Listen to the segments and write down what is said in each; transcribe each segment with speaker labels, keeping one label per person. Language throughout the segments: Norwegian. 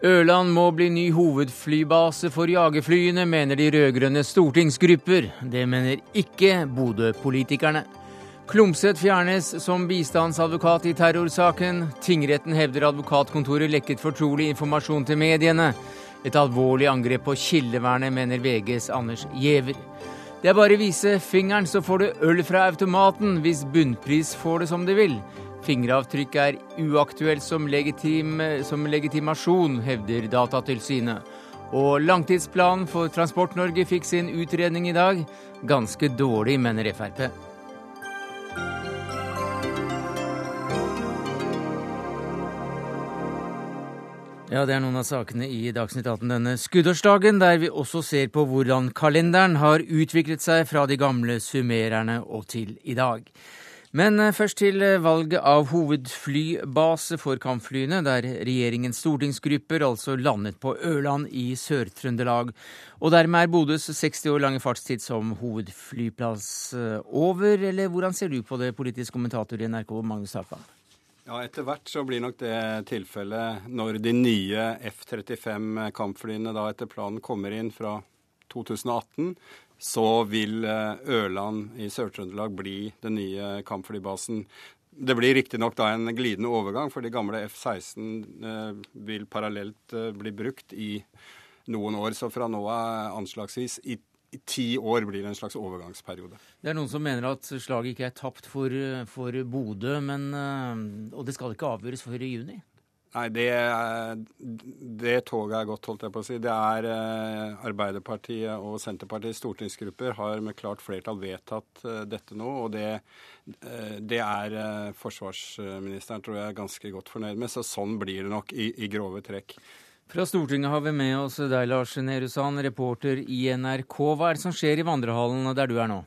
Speaker 1: Ørland må bli ny hovedflybase for jagerflyene, mener de rød-grønne stortingsgrupper. Det mener ikke Bodø-politikerne. Klumsæt fjernes som bistandsadvokat i terrorsaken. Tingretten hevder advokatkontoret lekket fortrolig informasjon til mediene. Et alvorlig angrep på kildevernet, mener VGs Anders Giæver. Det er bare å vise fingeren, så får du øl fra automaten hvis bunnpris får det som de vil. Fingeravtrykk er uaktuelt som, legitim, som legitimasjon, hevder Datatilsynet. Og langtidsplanen for Transport-Norge fikk sin utredning i dag. Ganske dårlig, mener Frp. Ja, Det er noen av sakene i Dagsnytt 18 denne skuddårsdagen, der vi også ser på hvordan kalenderen har utviklet seg fra de gamle summererne og til i dag. Men eh, først til eh, valget av hovedflybase for kampflyene, der regjeringens stortingsgrupper altså landet på Ørland i Sør-Trøndelag. Og dermed er Bodøs 60 år lange fartstid som hovedflyplass eh, over, eller hvordan ser du på det, politisk kommentator i NRK, Magnus Takvam?
Speaker 2: Ja, Etter hvert så blir nok det tilfellet når de nye F-35 kampflyene da etter planen kommer inn fra 2018 så vil eh, Ørland i Sør-Trøndelag bli den nye kampflybasen. Det blir riktignok da en glidende overgang, for de gamle F-16 eh, vil parallelt eh, bli brukt i noen år. Så fra nå av anslagsvis i, i ti år blir en slags overgangsperiode.
Speaker 1: Det er noen som mener at slaget ikke er tapt for, for Bodø, men, og det skal ikke avgjøres før i juni?
Speaker 2: Nei, det, det, toget er godt, holdt jeg på å si. Det er eh, Arbeiderpartiet og Senterpartiets stortingsgrupper har med klart flertall vedtatt eh, dette nå. Og det, eh, det er eh, forsvarsministeren, tror jeg, ganske godt fornøyd med. Så sånn blir det nok i, i grove trekk.
Speaker 1: Fra Stortinget har vi med oss deg, Lars Nehru Sand, reporter i NRK. Hva er det som skjer i vandrehallen der du er nå?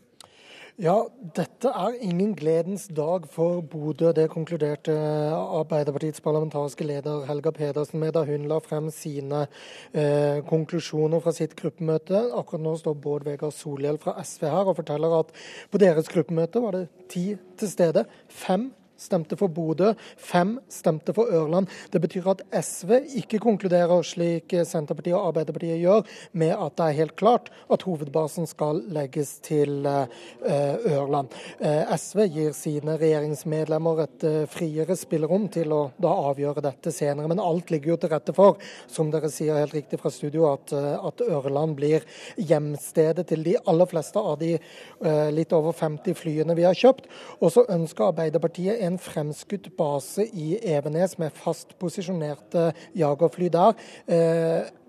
Speaker 3: Ja, dette er ingen gledens dag for Bodø. Det konkluderte Arbeiderpartiets parlamentariske leder Helga Pedersen med da hun la frem sine eh, konklusjoner fra sitt gruppemøte. Akkurat nå står Bård Vegar Solhjell fra SV her og forteller at på deres gruppemøte var det ti til stede. Fem stemte for Bodø, fem stemte for Ørland. Det betyr at SV ikke konkluderer slik Senterpartiet og Arbeiderpartiet gjør, med at det er helt klart at hovedbasen skal legges til eh, Ørland. Eh, SV gir sine regjeringsmedlemmer et eh, friere spillerom til å da avgjøre dette senere, men alt ligger jo til rette for, som dere sier helt riktig fra studio, at, at Ørland blir hjemstedet til de aller fleste av de litt over 50 flyene vi har kjøpt. Og så ønsker Arbeiderpartiet en fremskutt base i Evenes med fast posisjonerte jagerfly der.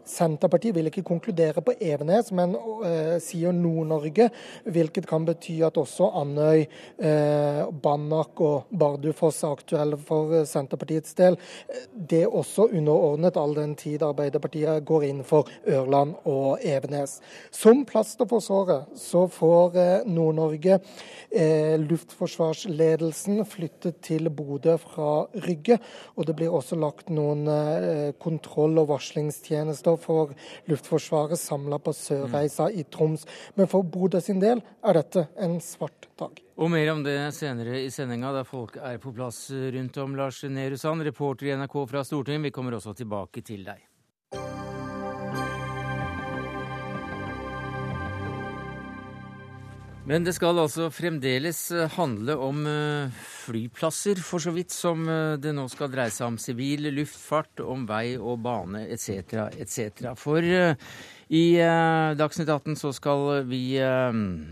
Speaker 3: Eh, Senterpartiet vil ikke konkludere på Evenes, men uh, sier Nord-Norge, hvilket kan bety at også Andøy, uh, Banak og Bardufoss er aktuelle for uh, Senterpartiets del. Det er også underordnet all den tid Arbeiderpartiet går inn for Ørland og Evenes. Som plaster for såret så får Nord-Norge luftforsvarsledelsen flyttet til Bodø fra Rygge, og det blir også lagt noen kontroll- og varslingstjenester for Luftforsvaret samla på Sørreisa i Troms. Men for Bodø sin del er dette en svart dag.
Speaker 1: Og mer om det senere i sendinga, da folk er på plass rundt om. Lars Nehru Sand, reporter i NRK fra Stortinget, vi kommer også tilbake til deg. Men det skal altså fremdeles eh, handle om eh, flyplasser, for så vidt som eh, det nå skal dreie seg om sivil luftfart, om vei og bane etc. etc. For i Dagsnytt 18 så skal vi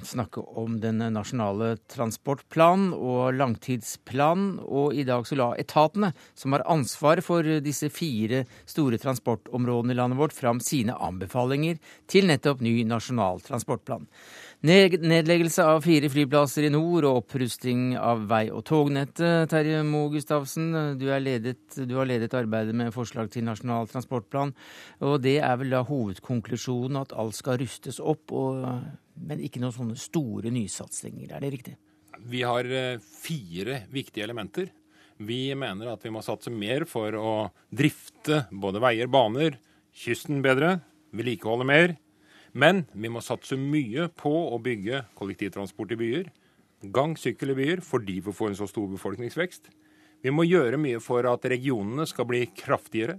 Speaker 1: snakke om den nasjonale transportplanen og langtidsplanen. Og i dag så la etatene, som har ansvaret for disse fire store transportområdene i landet vårt, fram sine anbefalinger til nettopp ny nasjonal transportplan. Nedleggelse av fire flyplasser i nord og opprusting av vei- og tognettet. Terje Moe Gustavsen, du, ledet, du, har ledet arbeidet med forslag til Nasjonal transportplan. og Det er vel da hovedkonklusjonen at alt skal rustes opp, og, men ikke noen sånne store nysatsinger. Er det riktig?
Speaker 4: Vi har eh, fire viktige elementer. Vi mener at vi må satse mer for å drifte både veier, baner, kysten bedre, vedlikeholde mer men vi må satse mye på å bygge kollektivtransport i byer, gang, sykkel i byer fordi vi får en så stor befolkningsvekst. Vi må gjøre mye for at regionene skal bli kraftigere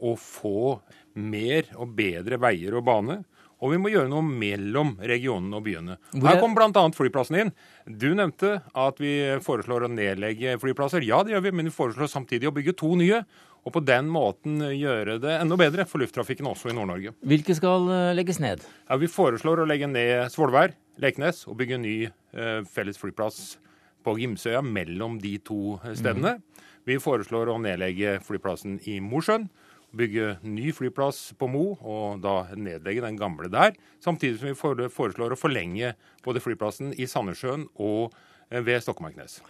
Speaker 4: og få mer og bedre veier og bane. Og vi må gjøre noe mellom regionene og byene. Her kommer bl.a. flyplassen inn. Du nevnte at vi foreslår å nedlegge flyplasser. Ja, det gjør vi, men vi foreslår samtidig å bygge to nye. Og på den måten gjøre det enda bedre for lufttrafikken også i Nord-Norge.
Speaker 1: Hvilke skal eh, legges ned?
Speaker 4: Ja, Vi foreslår å legge ned Svolvær, Leknes og bygge en ny eh, felles flyplass på Gimsøya mellom de to stedene. Mm. Vi foreslår å nedlegge flyplassen i Mosjøen bygge ny flyplass på Mo, og da nedlegge den gamle der. Samtidig som vi foreslår å forlenge både flyplassen i Sandnessjøen og eh, ved Stokmarknes.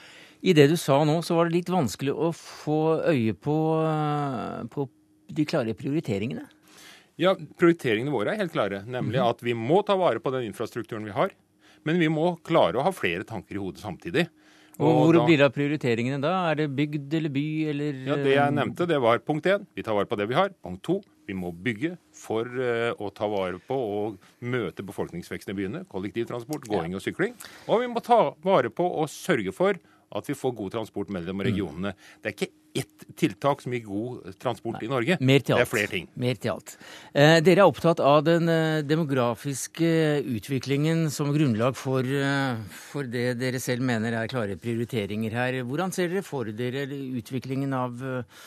Speaker 1: I det du sa nå, så var det litt vanskelig å få øye på, eh, på de klare prioriteringene?
Speaker 4: Ja, prioriteringene våre er helt klare. Nemlig mhm. at vi må ta vare på den infrastrukturen vi har. Men vi må klare å ha flere tanker i hodet samtidig.
Speaker 1: Og Hvor da, blir det av prioriteringene da? Er det bygd eller by eller
Speaker 4: Ja, Det jeg nevnte, det var punkt én. Vi tar vare på det vi har. Punkt to. Vi må bygge for uh, å ta vare på og møte befolkningsveksten i byene. Kollektivtransport, gåing og sykling. Og vi må ta vare på og sørge for at vi får god transport mellom mm. regionene. Det er ikke ett tiltak som gir god transport Nei, i Norge.
Speaker 1: Mer til alt.
Speaker 4: Det er flere ting.
Speaker 1: Mer til alt. Eh, dere er opptatt av den eh, demografiske utviklingen som grunnlag for, eh, for, det dere selv mener er klare prioriteringer her. Hvordan ser dere for dere utviklingen av eh,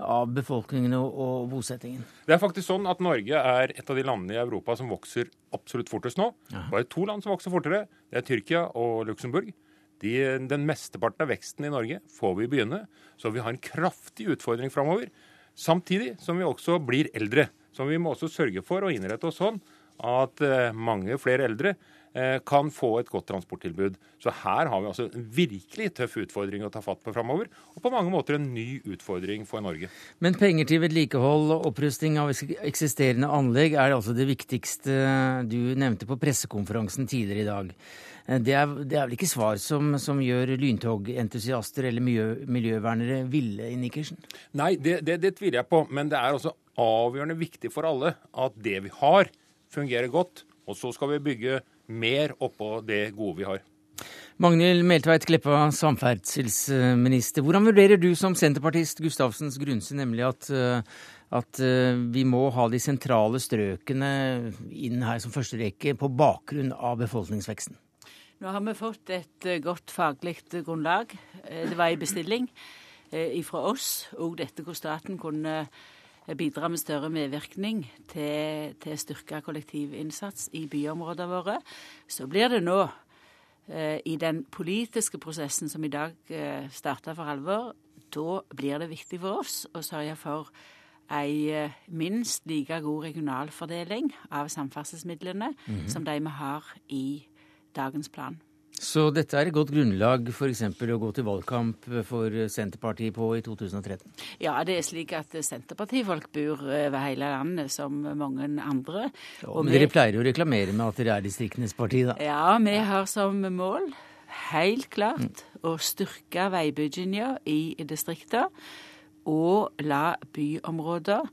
Speaker 1: av befolkningen og, og, bosettingen?
Speaker 4: Det er faktisk sånn at Norge er et av de landene i Europa som vokser absolutt fortest nå. Bare to land som vokser fortere. Det er Tyrkia og Luxembourg. De, den mesteparten av veksten i Norge får vi byene, så vi har en kraftig utfordring framover. Samtidig som vi også blir eldre. Så vi må også sørge for å innrette oss sånn at eh, mange flere eldre kan få et godt transporttilbud. Så her har vi altså en virkelig tøff utfordring å ta fatt på framover, og på mange måter en ny utfordring for Norge.
Speaker 1: Men penger til vedlikehold og opprusting av eksisterende anlegg er altså det viktigste du nevnte på pressekonferansen tidligere i dag. Eh, det er, det er, vel ikke svar som, som gjør lyntogentusiaster eller miljø, miljøvernere ville i Nikkersen?
Speaker 4: Nei, det, det, det, tviler jeg på. Men det er også avgjørende viktig for alle at det vi har, fungerer godt. Og så skal vi bygge mer oppå det gode vi har.
Speaker 1: Magnhild Meltveit Kleppa, samferdselsminister. Hvordan vurderer du som senterpartist Gustavsens grunnsyn, nemlig at, eh, at eh, vi må ha de sentrale strøkene inn her som første rekke på bakgrunn av befolkningsveksten?
Speaker 5: Nå har vi fått et eh, godt faglig grunnlag. Det var en bestilling fra oss, og dette hvor staten kunne bidra med større medvirkning til, til styrka kollektivinnsats i byområdene våre. Så blir det nå, i den politiske prosessen som i dag starter for alvor, da blir det viktig for oss å sørge for ei minst like god regionalfordeling av samferdselsmidlene mm -hmm. som de vi har i dagens plan.
Speaker 1: Så dette er et godt grunnlag f.eks. å gå til valgkamp for Senterpartiet på i 2013?
Speaker 5: Ja, det er slik at Senterpartifolk bor over hele landet som mange andre.
Speaker 1: Ja, men vi... dere pleier jo å reklamere med at dere er distriktenes parti, da?
Speaker 5: Ja, vi har som mål, helt klart, mm. å styrke veibygginga i distrikta og la byområder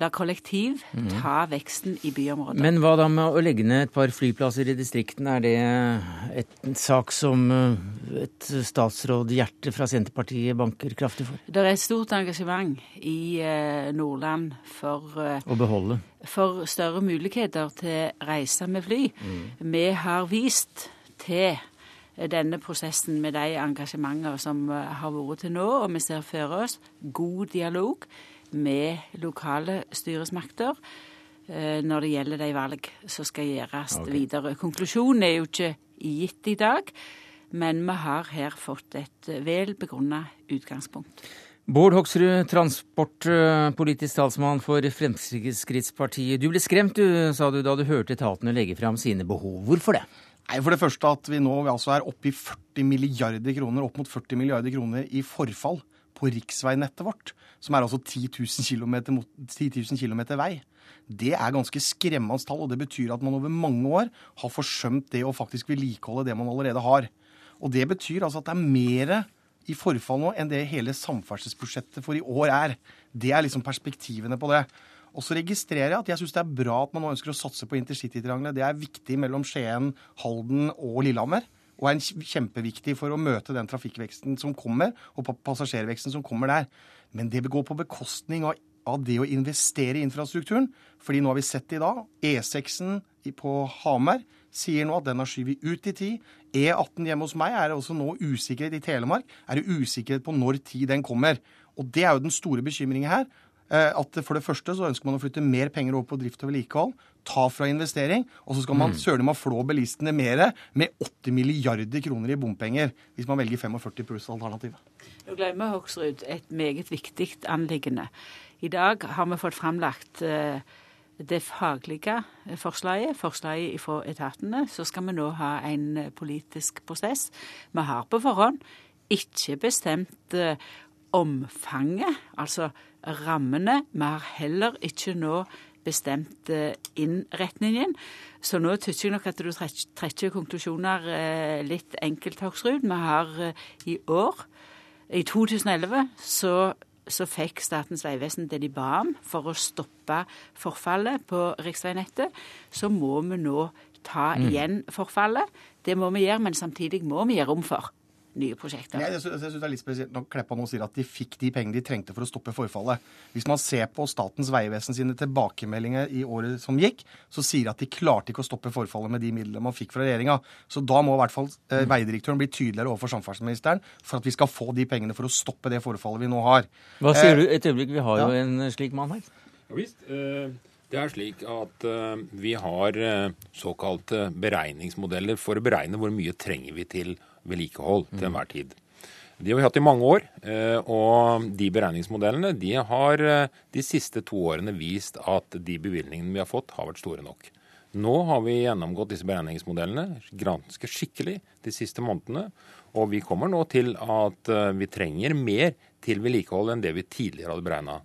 Speaker 5: La kollektiv mhm. ta veksten i byområdet.
Speaker 1: Men hva da med å legge ned et par flyplasser i distriktene? Er det et, en sak som eh, et statsrådhjerte fra Senterpartiet banker kraftig for?
Speaker 5: Det er et stort engasjement i eh, Nordland for
Speaker 1: eh, Å beholde?
Speaker 5: For større muligheter til reise med fly. Mm. Vi har vist til denne prosessen med de engasjementene som har vært til nå, og vi ser for oss god dialog med lokale styresmakter eh, når det gjelder de valg som skal gjøres okay. videre. Konklusjonen er jo ikke gitt i dag, men vi har her fått et vel begrunna utgangspunkt.
Speaker 1: Bård Hoksrud, transportpolitisk talsmann for Fremskrittspartiet. Du ble skremt du, sa du, da du hørte etatene legge fram sine behov. Hvorfor det?
Speaker 6: Nei, For det første at vi nå altså er oppe i 40 milliarder kroner, opp mot 40 milliarder kroner i forfall på riksveinettet vårt, som er altså 10 000 km, 10 000 km vei, det er ganske skremmende tall. Og det betyr at man over mange år har forsømt det å faktisk vedlikeholde det man allerede har. Og det betyr altså at det er mer i forfall nå enn det hele samferdselsbudsjettet for i år er. Det er liksom perspektivene på det. Og så registrerer jeg at jeg syns det er bra at man nå ønsker å satse på intercitytriangelet. Det er viktig mellom Skien, Halden og Lillehammer. Og er kjempeviktig for å møte den trafikkveksten som kommer, og passasjerveksten som kommer der. Men det vil gå på bekostning av, av det å investere i infrastrukturen. fordi nå har vi sett det i dag. E6-en på Hamar sier nå at den har skyvet ut i tid. E18 hjemme hos meg er det også nå usikkerhet i Telemark. Er det usikkerhet på når tid den kommer. Og det er jo den store bekymringen her. Eh, at for det første så ønsker man å flytte mer penger over på drift og vedlikehold. Ta fra investering. Og så skal man mm. søren meg flå bilistene mer med 8 milliarder kroner i bompenger. Hvis man velger 45 pluss-alternativet.
Speaker 5: Nå glemmer Hoksrud et meget viktig anliggende. I dag har vi fått framlagt uh, det faglige forslaget, forslaget fra etatene. Så skal vi nå ha en politisk prosess. Vi har på forhånd ikke bestemt omfanget, altså rammene. Vi har heller ikke nå bestemt eh, innretningen. Så nå syns jeg nok at du trekker konklusjoner eh, litt enkelt, Hoksrud. Vi har eh, i år, i 2011, så, så fikk Statens vegvesen det de ba om for å stoppe forfallet på riksveinettet. Så må vi nå ta mm. igjen forfallet. Det må vi gjøre, men samtidig må vi gjøre rom for nye prosjekter.
Speaker 6: Jeg, jeg, synes det er litt spesielt når Kleppa nå sier at de fikk de pengene de trengte for å stoppe forfallet. Hvis man ser på Statens vegvesen sine tilbakemeldinger i året som gikk, så sier de at de klarte ikke å stoppe forfallet med de midlene man fikk fra regjeringa. Så da må i hvert fall eh, veidirektøren bli tydeligere overfor samferdselsministeren for at vi skal få de pengene for å stoppe det forfallet vi nå har.
Speaker 1: Hva sier eh, du? Et øyeblikk, vi har ja. jo en slik mann her.
Speaker 4: Ja visst. Eh, det er slik at uh, vi har uh, såkalte beregningsmodeller for å beregne hvor mye trenger vi til vedlikehold til enhver tid. De har vi hatt i mange år, eh, og de beregningsmodellene de har eh, de siste to årene vist at de bevilgningene vi har fått, har vært store nok. Nå har vi gjennomgått disse beregningsmodellene ganske skikkelig de siste månedene. Og vi kommer nå til at eh, vi trenger mer til vedlikehold enn det vi tidligere hadde beregna.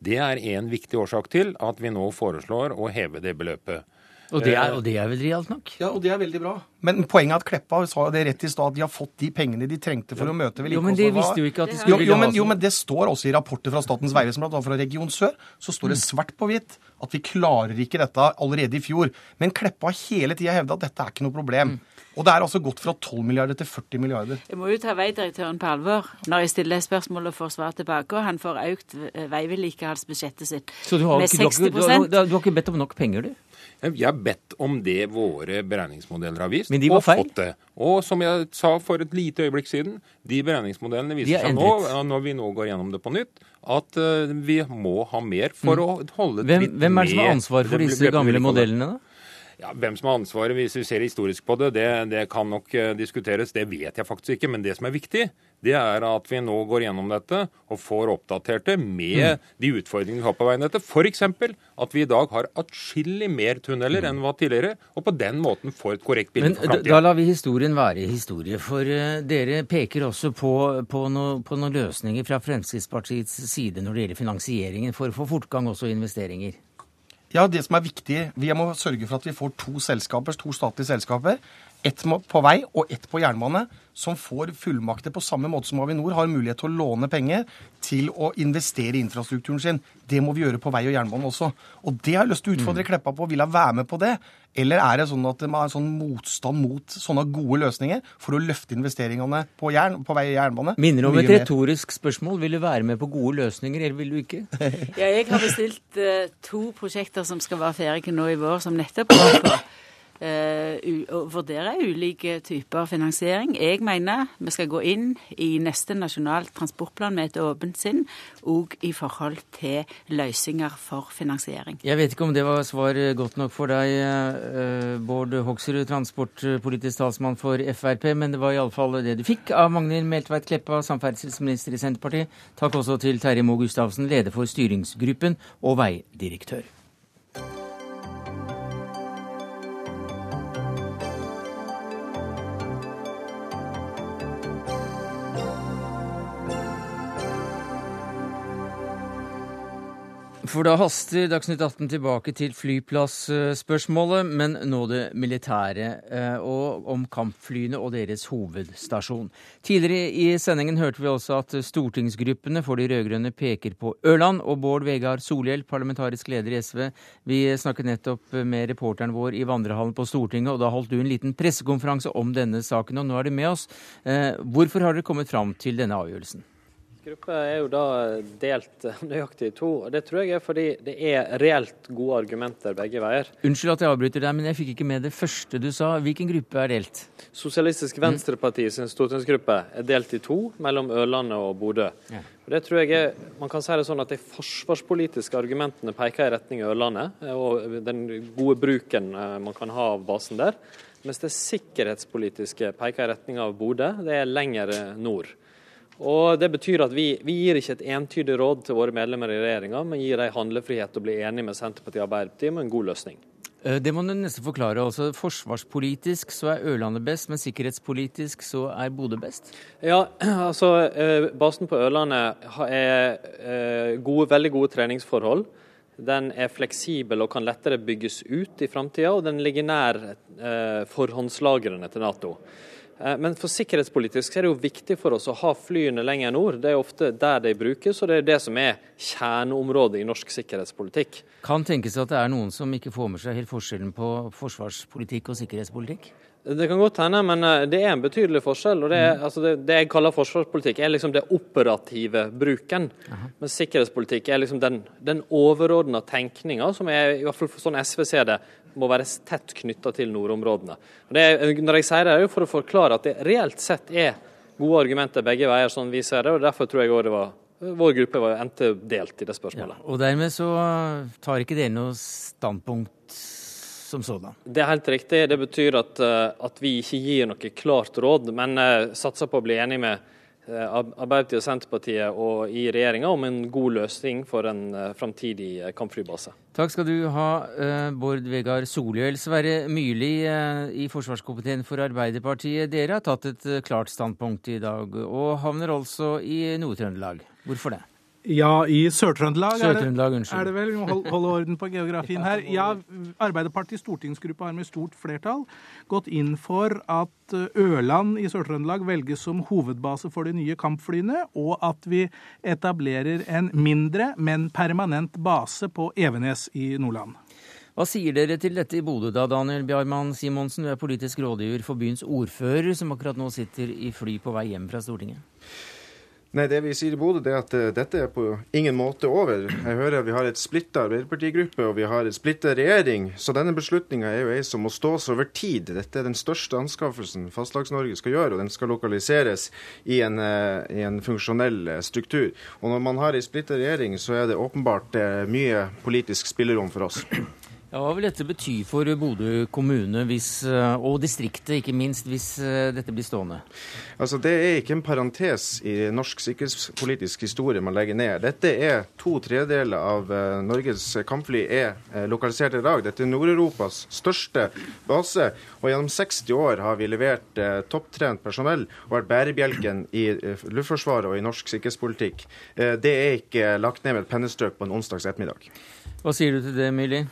Speaker 4: Det er en viktig årsak til at vi nå foreslår å heve det beløpet.
Speaker 1: Og det, er, og det, er, vel realt nok?
Speaker 6: Ja, og det er veldig bra. Men poenget er at Kleppa sa det rett i stad, at de har fått de pengene de trengte for å møte
Speaker 1: vedlikeholdsnivået. Jo, men det visste jo ikke at de
Speaker 6: skulle jo, jo, men, jo, men det står også i rapporter fra Statens vegvesen, bl.a. fra Region Sør, så står det mm. svart på hvitt at vi klarer ikke dette allerede i fjor. Men Kleppa har hele tida hevda at dette er ikke noe problem. Mm. Og det er altså gått fra 12 milliarder til 40 milliarder.
Speaker 5: Jeg må jo ta veidirektøren på alvor når jeg stiller spørsmål og får svar tilbake. Og han får økt veivedlikeholdsbudsjettet sitt med 60
Speaker 1: du, du, du, du har ikke bedt om nok penger, du?
Speaker 4: Jeg har bedt om det våre beregningsmodeller har vist,
Speaker 1: Men de var feil.
Speaker 4: fått det. Og som jeg sa for et lite øyeblikk siden, de beregningsmodellene viser seg nå, når vi nå går gjennom det på nytt, at uh, vi må ha mer for mm. å holde
Speaker 1: hvem, litt Hvem er det som har ansvar for disse gamle modellene, da?
Speaker 4: Ja, Hvem som har ansvaret, hvis vi ser historisk på det, det, det kan nok uh, diskuteres. Det vet jeg faktisk ikke. Men det som er viktig, det er at vi nå går gjennom dette og får oppdatert det med mm. de utfordringene vi har på veinettet. F.eks. at vi i dag har atskillig mer tunneler enn hva tidligere, og på den måten får et korrekt bilde for
Speaker 1: framtida. Da lar vi historien være historie, for uh, dere peker også på, på, no, på noen løsninger fra Fremskrittspartiets side når det gjelder finansieringen, for å få fortgang også i investeringer.
Speaker 6: Ja, det som er viktig, Vi må sørge for at vi får to selskaper, to statlige selskaper ett på vei og ett på jernbane, som får fullmakter på samme måte som Avinor har mulighet til å låne penger til å investere i infrastrukturen sin. Det må vi gjøre på vei og jernbane også. Og det har jeg lyst til å utfordre mm. Kleppa på. Vil hun være med på det? Eller er det sånn at det er sånn motstand mot sånne gode løsninger for å løfte investeringene på, jern, på vei og jernbane?
Speaker 1: Minner om et retorisk spørsmål. Vil du være med på gode løsninger, eller vil du ikke?
Speaker 5: ja, jeg har bestilt uh, to prosjekter som skal være ferdige nå i vår, som nettopp går på uh, vurdere ulike typer finansiering. Jeg mener vi skal gå inn i neste Nasjonal transportplan med et åpent sinn, òg i forhold til løsninger for finansiering.
Speaker 1: Jeg vet ikke om det var svar godt nok for deg, uh, Bård Hoksrud, transportpolitisk talsmann for Frp, men det var iallfall det du fikk av Magnhild Meltveit Kleppa, samferdselsminister i Senterpartiet. Takk også til Terje Moe Gustavsen, leder for styringsgruppen og veidirektør. For da haster Dagsnytt 18 tilbake til flyplassspørsmålet, men nå det militære, eh, og om kampflyene og deres hovedstasjon. Tidligere i sendingen hørte vi også at stortingsgruppene for de rød-grønne peker på Ørland, og Bård Vegar Solhjell, parlamentarisk leder i SV. Vi snakket nettopp med reporteren vår i vandrehallen på Stortinget, og da holdt du en liten pressekonferanse om denne saken, og nå er du med oss. Eh, hvorfor har dere kommet fram til denne avgjørelsen?
Speaker 7: Gruppa er jo da delt nøyaktig i to. og Det tror jeg er fordi det er reelt gode argumenter begge veier.
Speaker 1: Unnskyld at jeg avbryter deg, men jeg fikk ikke med det første du sa. Hvilken gruppe er delt?
Speaker 7: Sosialistisk Venstreparti sin stortingsgruppe er delt i to mellom Ørlandet og Bodø. Ja. Og det tror jeg er, man kan si det sånn at De forsvarspolitiske argumentene peker i retning Ørlandet og den gode bruken eh, man kan ha av basen der. Mens det sikkerhetspolitiske peker i retning av Bodø. Det er lenger nord. Og Det betyr at vi, vi, gir ikke et entydig råd til våre medlemmer i regjeringa, men gir dem handlefrihet til å bli enige med Senterpartiet og Arbeiderpartiet med en god løsning.
Speaker 1: Eh, det må du nesten forklare. også. Forsvarspolitisk så er Ørlandet best, men sikkerhetspolitisk så er Bodø best?
Speaker 7: Ja, altså eh, Basen på Ørlandet er eh, gode, veldig gode treningsforhold. Den er fleksibel og kan lettere bygges ut i framtida, og den ligger nær forhåndslagrene til Nato. Eh, men for sikkerhetspolitisk er det jo viktig for oss å ha flyene lenger nord. Det er ofte der de brukes, og det er det som er kjerneområdet i norsk sikkerhetspolitikk.
Speaker 1: Kan tenkes at det er noen som ikke får med seg helt forskjellen på forsvarspolitikk og sikkerhetspolitikk?
Speaker 7: Det kan godt hende, men eh, det er en betydelig forskjell. og Det, er, mm. altså det, det jeg kaller forsvarspolitikk, er liksom det operative bruken. Aha. Men sikkerhetspolitikk er liksom den, den overordna tenkninga, som er, i hvert fall sånn SV ser det, må være tett knytta til nordområdene. Det, når jeg sier det, er det for å forklare at det reelt sett er gode argumenter begge veier, sånn vi ser det. og Derfor tror jeg òg det var vår gruppe var endte delt i det spørsmålet. Ja,
Speaker 1: og dermed så tar ikke dere noe standpunkt som sådan?
Speaker 7: Det er helt riktig. Det betyr at, eh, at vi ikke gir noe klart råd, men uh, satser på å bli enig med Eh, Arbeiderpartiet og Senterpartiet og i regjeringa om en god løsning for en eh, framtidig eh, kampflybase.
Speaker 1: Takk skal du ha, Bård Vegar Solhjell. Sverre Myrli i forsvarskomiteen for Arbeiderpartiet. Dere har tatt et klart standpunkt i dag, og havner altså i Nord-Trøndelag. Hvorfor det?
Speaker 8: Ja, i Sør-Trøndelag
Speaker 1: Sør
Speaker 8: er, det vel. Hold, holde orden på geografien her. Ja, Arbeiderpartiets stortingsgruppe har med stort flertall gått inn for at eh, Ørland i Sør-Trøndelag velges som hovedbase for de nye kampflyene, og at vi etablerer en mindre, men permanent base på Evenes i Nordland.
Speaker 1: Hva sier dere til dette i Bodø da, Daniel Bjarmann Simonsen? Du er politisk rådgiver for byens ordfører, som akkurat nå sitter i fly på vei hjem fra Stortinget.
Speaker 9: Nei, Det vi sier i Bodø, er at uh, dette er på ingen måte over. Jeg hører at vi har et splitta Arbeiderpartigruppe og vi har et splitta regjering. Så denne beslutninga er jo ei som må stås over tid. Dette er den største anskaffelsen Fastlags-Norge skal gjøre, og den skal lokaliseres i en, uh, i en funksjonell uh, struktur. Og når man har ei splitta regjering, så er det åpenbart mye politisk spillerom for oss.
Speaker 1: Ja, hva vil dette bety for Bodø kommune hvis, eh, og distriktet, ikke minst, hvis eh, dette blir stående?
Speaker 9: Altså, Det er ikke en parentes i norsk sikkerhetspolitisk historie man legger ned. Dette er to tredeler av uh, Norges kampfly er lokalisert i dag. Dette er Nord-Europas største base. Og gjennom 60 år har vi levert topptrent personell og vært bærebjelken i Luftforsvaret og i norsk sikkerhetspolitikk. det er ikke lagt ned med et pennestrøk på en onsdags ettermiddag.
Speaker 1: Hva sier du til det, Myrli?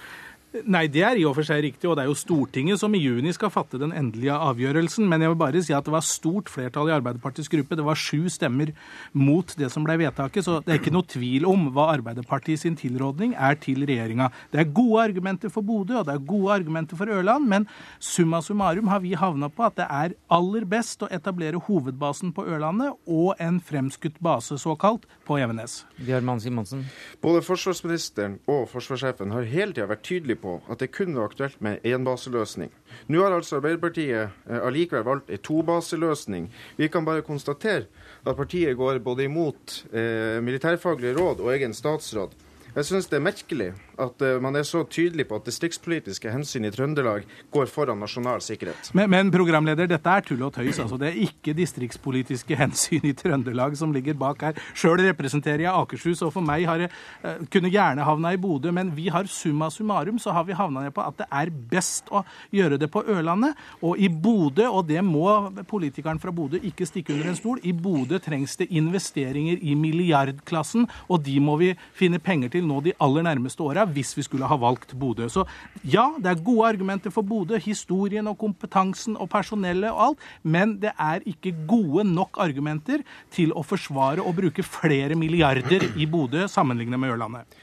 Speaker 8: Nei, det er i og for seg riktig, og det er jo Stortinget som i juni skal fatte den endelige avgjørelsen. Men jeg vil bare si at det var stort flertall i Arbeiderpartiets gruppe. Det var sju stemmer mot det som ble vedtaket, så det er ikke noe tvil om hva Arbeiderpartiet sin tilrådning er til regjeringa. Det er gode argumenter for Bodø, og det er gode argumenter for Ørland, men summa summarum har vi havna på at det er aller best å etablere hovedbasen på Ørlandet og en fremskutt base, såkalt, på Evenes.
Speaker 1: Bjørman Simonsen.
Speaker 9: Både forsvarsministeren og forsvarssjefen har hele tida vært tydelige på at det kun var aktuelt med énbaseløsning. Nå har altså Arbeiderpartiet eh, allikevel valgt en tobaseløsning. Vi kan bare konstatere at partiet går både imot eh, militærfaglige råd og egen statsråd. Jeg syns det er merkelig at uh, man er så tydelig på at distriktspolitiske hensyn i Trøndelag går foran nasjonal sikkerhet.
Speaker 8: Men, men programleder, dette er tull og tøys. altså. Det er ikke distriktspolitiske hensyn i Trøndelag som ligger bak her. Sjøl representerer jeg Akershus, og for meg har jeg uh, kunne gjerne havna i Bodø, men vi har summa summarum så har vi havna ned på at det er best å gjøre det på Ørlandet. Og i Bodø, og det må politikeren fra Bodø ikke stikke under en stol, i Bodø trengs det investeringer i milliardklassen, og de må vi finne penger til nå de aller nærmeste åra hvis vi skulle ha valgt Bodø. Så ja, det er gode argumenter for Bodø. Historien og kompetansen og personellet og alt. Men det er ikke gode nok argumenter til å forsvare å bruke flere milliarder i Bodø sammenlignet med Ørlandet.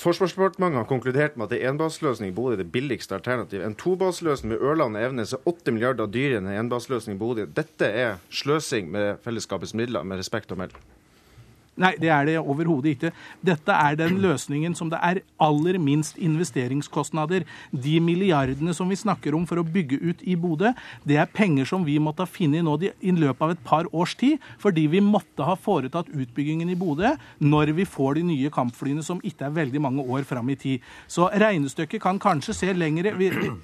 Speaker 9: Forsvarsdepartementet har konkludert med at en enbaseløsning i Bodø er det billigste alternativet. En tobaseløsning med Ørland og Evenes er 8 milliarder dyrere enn en enbaseløsning i Bodø. Dette er sløsing med fellesskapets midler, med respekt å melde.
Speaker 8: Nei, det er det overhodet ikke. Dette er den løsningen som det er aller minst investeringskostnader. De milliardene som vi snakker om for å bygge ut i Bodø, det er penger som vi måtte ha funnet nå i løpet av et par års tid, fordi vi måtte ha foretatt utbyggingen i Bodø når vi får de nye kampflyene som ikke er veldig mange år fram i tid. Så regnestykket kan kanskje se lengre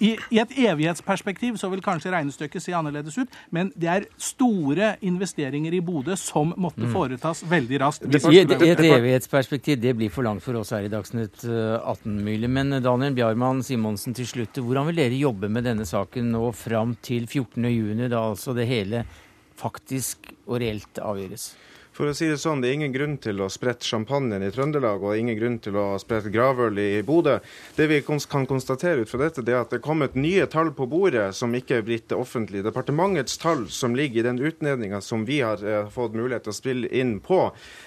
Speaker 8: I, I et evighetsperspektiv så vil kanskje regnestykket se annerledes ut, men det er store investeringer i Bodø som måtte foretas veldig raskt.
Speaker 1: I et, et evighetsperspektiv, det blir for langt for oss her i Dagsnytt 18-mulig, Men eh, Daniel Bjarmann Simonsen til slutt, hvordan vil dere jobbe med denne saken nå fram til 14.6, da altså det hele faktisk og reelt avgjøres?
Speaker 9: For å si det sånn, Det er ingen grunn til å sprette champagnen i Trøndelag og ingen grunn til å sprette gravøl i Bodø. Det vi kan konstatere ut fra dette, det er at det er kommet nye tall på bordet som ikke er blitt offentlige. Departementets tall som ligger i den utredninga som vi har eh, fått mulighet til å spille inn på,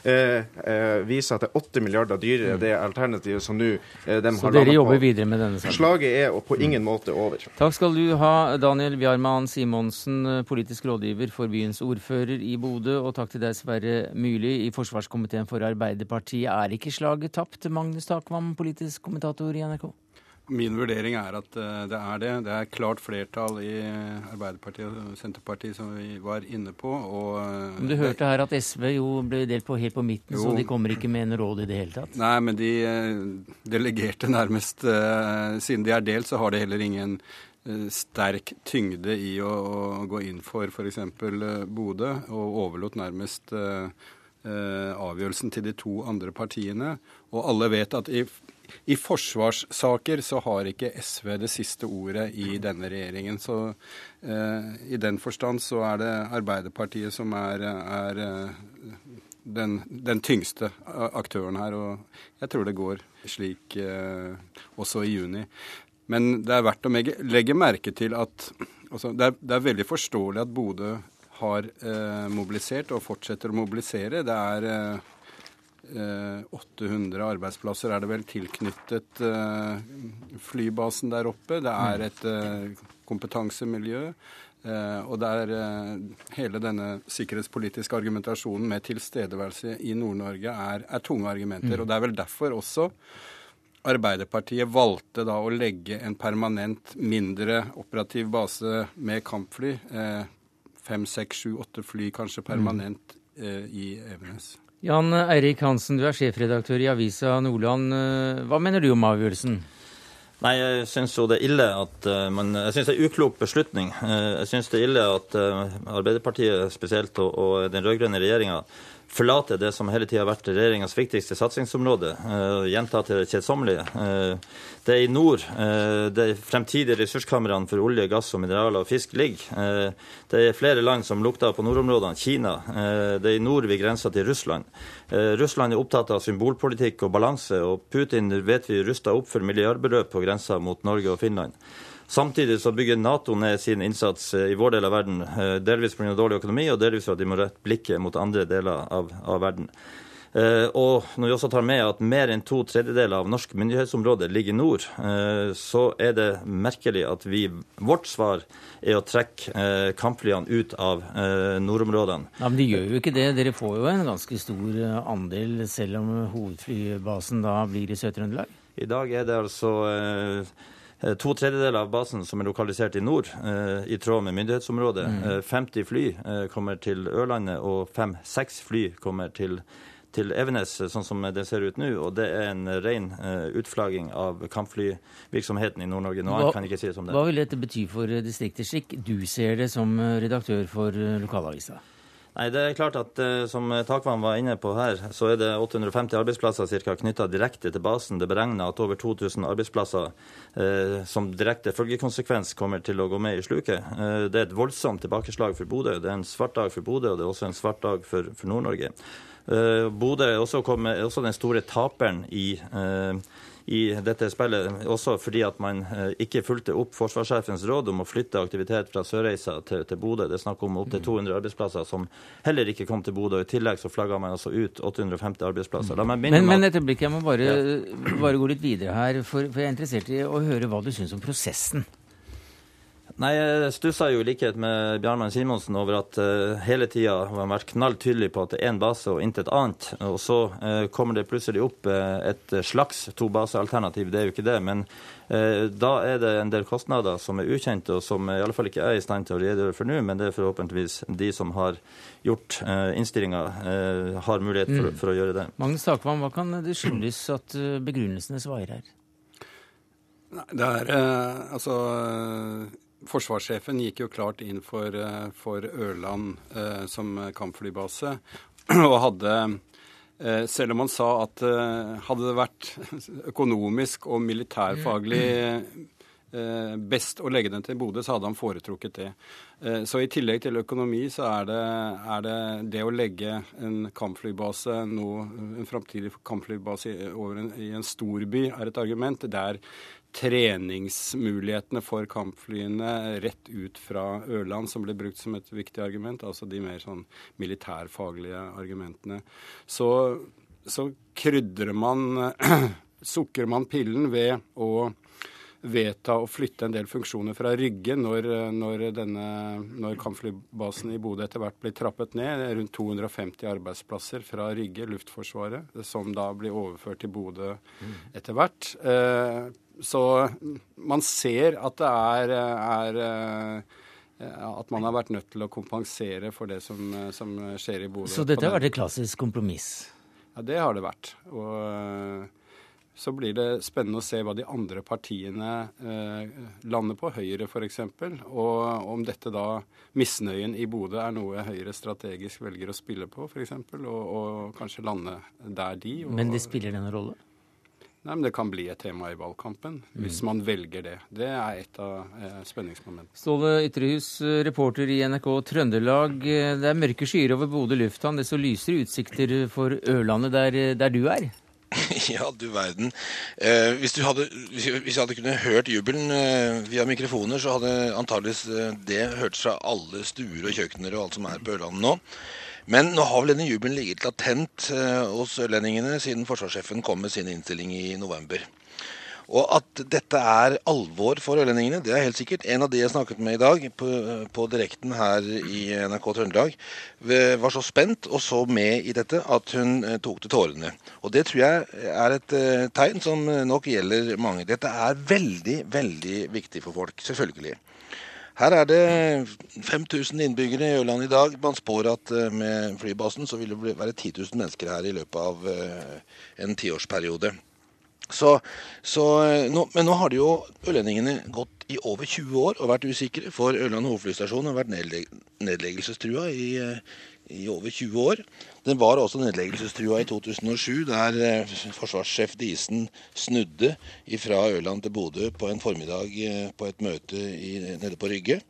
Speaker 9: eh, eh, viser at det er 8 milliarder dyrere det alternativet som nå eh, de
Speaker 1: Så dere jobber videre med denne saken?
Speaker 9: Slaget er på ingen måte over.
Speaker 1: Takk skal du ha, Daniel Bjarman Simonsen, politisk rådgiver for byens ordfører i Bodø, og takk til deg, Sverre Myrli i forsvarskomiteen for Arbeiderpartiet. Er ikke slaget tapt, Magnus Takvam, politisk kommentator i NRK?
Speaker 2: Min vurdering er at eh, det er det. Det er klart flertall i Arbeiderpartiet og Senterpartiet, som vi var inne på. Og
Speaker 1: eh, men du hørte her at SV jo ble delt på helt på midten, jo. så de kommer ikke med en råd i det hele tatt?
Speaker 2: Nei, men de eh, delegerte nærmest Siden de er delt, så har de heller ingen sterk tyngde i å, å gå inn for f.eks. Eh, Bodø, og overlot nærmest uh, uh, avgjørelsen til de to andre partiene. Og alle vet at i, i, forsvarssaker så har ikke SV det siste ordet i denne regjeringen. Så eh, i den forstand så er det Arbeiderpartiet som er, er den, den, tyngste aktøren her. Og jeg tror det går slik også i juni. Men det er verdt å legge merke til at altså, det, er, det, er, veldig forståelig at Bodø har eh, mobilisert og fortsetter å mobilisere. Det er eh, 800 arbeidsplasser er det vel tilknyttet eh, flybasen der oppe. Det er et eh, kompetansemiljø. Eh, og det er eh, hele denne sikkerhetspolitiske argumentasjonen med tilstedeværelse i Nord-Norge er, er, tunge argumenter. Mm. Og det er vel derfor også Arbeiderpartiet valgte da å legge en permanent, mindre operativ base med kampfly, eh, fem, seks, sju, åtte fly kanskje permanent eh, i Evenes.
Speaker 1: Jan Eirik Hansen, du er sjefredaktør i Avisa Nordland. Eh, hva mener du om avgjørelsen?
Speaker 10: Nei, Jeg syns jo det er ille at man, jeg synes det er uklok beslutning. Jeg syns det er ille at Arbeiderpartiet spesielt og, og den rød-grønne regjeringa forlate det som hele tida har vært regjeringas viktigste satsingsområde. Uh, gjenta til det kjedsommelige. Uh, det er i nord uh, de fremtidige ressurskameraene for olje, gass, og mineraler og fisk ligger. Det er flere land som lukter på nordområdene. Kina. det er i nord vi grenser til Russland. Russland er opptatt av symbolpolitikk og balanse, og Putin vet vi ruster opp for milliardbeløp på grensa mot Norge og Finland. Samtidig så bygger Nato ned sin innsats eh, i vår del av verden, eh, delvis pga. dårlig økonomi, og delvis for at de må rette blikket mot andre deler av, av verden. Uh, og når vi også tar med at mer enn to tredjedeler av norsk myndighetsområde ligger i nord, uh, så er det merkelig at vi, vårt svar er å trekke uh, kampflyene ut av nordområdene.
Speaker 1: Ja, Men de gjør jo ikke det. Dere får jo en ganske stor andel, selv om hovedflybasen da blir i Sør-Trøndelag?
Speaker 10: I dag er det altså to tredjedeler av basen som er lokalisert i nord, eh, i tråd med myndighetsområdet. Mm. 50 eh, fly kommer til Ørlandet, og fem-seks fly kommer til, til, Evenes, sånn som det ser ut nå. Og det er en ren utflagging av kampflyvirksomheten i Nord-Norge. Noe annet kan ikke sies om det.
Speaker 1: Hva vil dette bety for distriktet, slik du ser det som redaktør for lokalavisa?
Speaker 10: Nei, det er klart at eh, Som Takvam var inne på her, så er det 850 arbeidsplasser cirka knytta direkte til basen. Det er beregna at over 2000 arbeidsplasser eh, som direkte følgekonsekvens kommer til å gå med i sluket. Eh, det er et voldsomt tilbakeslag for Bodø. Det er en svart dag for Bodø, og det er også en svart dag for, for Nord-Norge. Eh, Bodø er også, kommet, er også den store taperen i eh, i dette spillet, også fordi at man eh, ikke fulgte opp forsvarssjefens råd om å flytte aktivitet fra Sørreisa til, til Bodø. Det er snakk om opptil 200 arbeidsplasser som heller ikke kom til Bodø. I tillegg så flagga man altså ut 850 arbeidsplasser.
Speaker 1: men, men et øyeblikk, jeg må bare, bare, gå litt videre her, for, for jeg er interessert i å høre hva du syns om prosessen.
Speaker 10: Nei, Jeg stussa jo i likhet med Bjarmann Simonsen over at uh, hele tida har man vært knalltydelig på at det er én base og intet annet. Og så uh, kommer det plutselig opp uh, et slags tobasealternativ. Det er jo ikke det. Men da er det en del kostnader som er ukjente, og som i alle fall ikke er i stand til å redegjøre for nå. Men det er forhåpentligvis de som har gjort innstillinga, har mulighet for, mm. for, å gjøre det.
Speaker 1: Magnus Takvam, hva kan det skyldes at begrunnelsene svarer her?
Speaker 2: Nei, Det er altså Forsvarssjefen gikk jo klart inn for, eh, for Ørland eh, som kampflybase. Og hadde eh, Selv om han sa at eh, hadde det vært økonomisk og militærfaglig eh, best å legge den til Bodø, så hadde han foretrukket det. Eh, så i tillegg til økonomi, så er det er det, det, å legge en kampflybase, nå, en framtidig kampflybase i, en, i en storby, er et argument. Det er treningsmulighetene for kampflyene rett ut fra Ørland, som ble brukt som et viktig argument, altså de mer sånn militærfaglige argumentene. Så, så krydrer man Sukker man pillen ved å vedta å flytte en del funksjoner fra Rygge når, når, denne, når kampflybasen i Bodø etter hvert blir trappet ned. Rundt 250 arbeidsplasser fra Rygge, Luftforsvaret, som da blir overført til Bodø etter hvert. Eh, så man ser at det er, er eh, at man har vært nødt til å kompensere for det som, som skjer i Bodø.
Speaker 1: Så dette har vært et klassisk kompromiss?
Speaker 2: Ja, det har det vært. Og eh, så blir det spennende å se hva de andre partiene eh, lander på, Høyre f.eks. Og om dette da, misnøyen i Bodø, er noe Høyre strategisk velger å spille på f.eks. Og, og kanskje lande der de. Og,
Speaker 1: Men det spiller denne rolle?
Speaker 2: Nei, men Det kan bli et tema i valgkampen, mm. hvis man velger det. Det er et av eh, spenningsmomentene.
Speaker 1: Ståle Ytrehus, eh, reporter i NRK Trøndelag. Eh, det er mørke skyer over Bodø lufthavn. Desto lysere utsikter for Ørlandet, der, der du er?
Speaker 11: Ja, du verden. Eh, hvis, du hadde, hvis, jeg hadde kunnet hørt jubelen eh, via mikrofoner, så hadde antageligvis eh, det hørtes fra alle stuer og kjøkkener og alt som er på Ørlandet nå. Men nå har vel denne jubelen ligget latent eh, hos ørlendingene siden forsvarssjefen kom med sin innstilling i november. Og at dette er alvor for ørlendingene, det er helt sikkert. En av de jeg snakket med i dag på, på direkten her i NRK Trøndelag, var så spent og så med i dette at hun eh, tok til tårene. Og det tror jeg er et eh, tegn som nok gjelder mange. Dette er veldig, veldig viktig for folk, selvfølgelig. Her er det 5000 innbyggere i Ørland i dag. Man spår at eh, med flybasen så vil det være 10 000 mennesker her i løpet av eh, en tiårsperiode. Så, så, eh, nå, men nå har de jo ørlendingene gått i over 20 år og vært usikre. For Ørland hovedflystasjon har vært nedleggelsestrua i, i over 20 år. Den var også nedleggelsestrua i 2007, der eh, forsvarssjef Disen snudde fra Ørland til Bodø på en formiddag eh, på et møte i, nede på Rygge.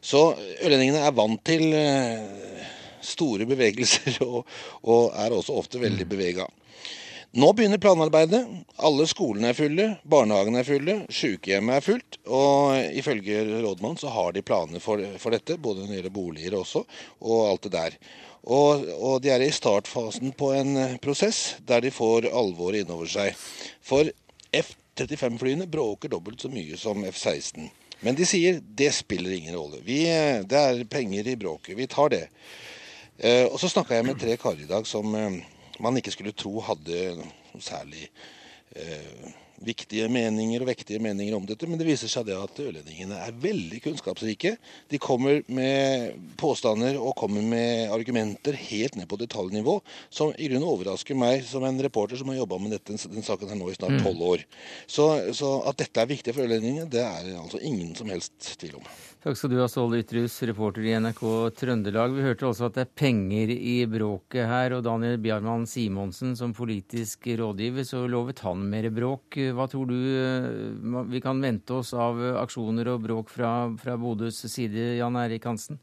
Speaker 11: Så ørlendingene er vant til eh, store bevegelser, og, og er også ofte veldig bevega. Nå begynner planarbeidet. Alle skolene er fulle, barnehagene er fulle, sykehjemmet er fullt. Og ifølge rådmannen så har de planer for, for dette, både når det gjelder boliger også, og alt det der. Og, og, de er i startfasen på en eh, prosess der de får alvoret innover seg. For F-35-flyene bråker dobbelt så mye som F-16. Men de sier det spiller ingen rolle. Vi, eh, det er penger i bråket. Vi tar det. Eh, og så snakka jeg med tre karer i dag som man ikke skulle tro hadde særlig eh, viktige meninger og vektige meninger om dette, men det viser seg det at ørlendingene er veldig kunnskapsrike. De kommer med påstander og kommer med argumenter helt ned på detaljnivå, som i grunnen overrasker meg som en reporter som har jobba med dette, den saken her nå i snart mm. tolv år. Så, så, at dette er viktig for ørlendingene, det er altså ingen som helst tvil om.
Speaker 1: Takk skal du ha, Ståle Ytrhus, reporter i NRK Trøndelag. Vi hørte også at det er penger i bråket her, og Daniel Bjarmann Simonsen som politisk rådgiver, så lovet han mer bråk. Hva tror du eh, vi kan vente oss av aksjoner og bråk fra, fra Bodøs side, Jan Erik Hansen?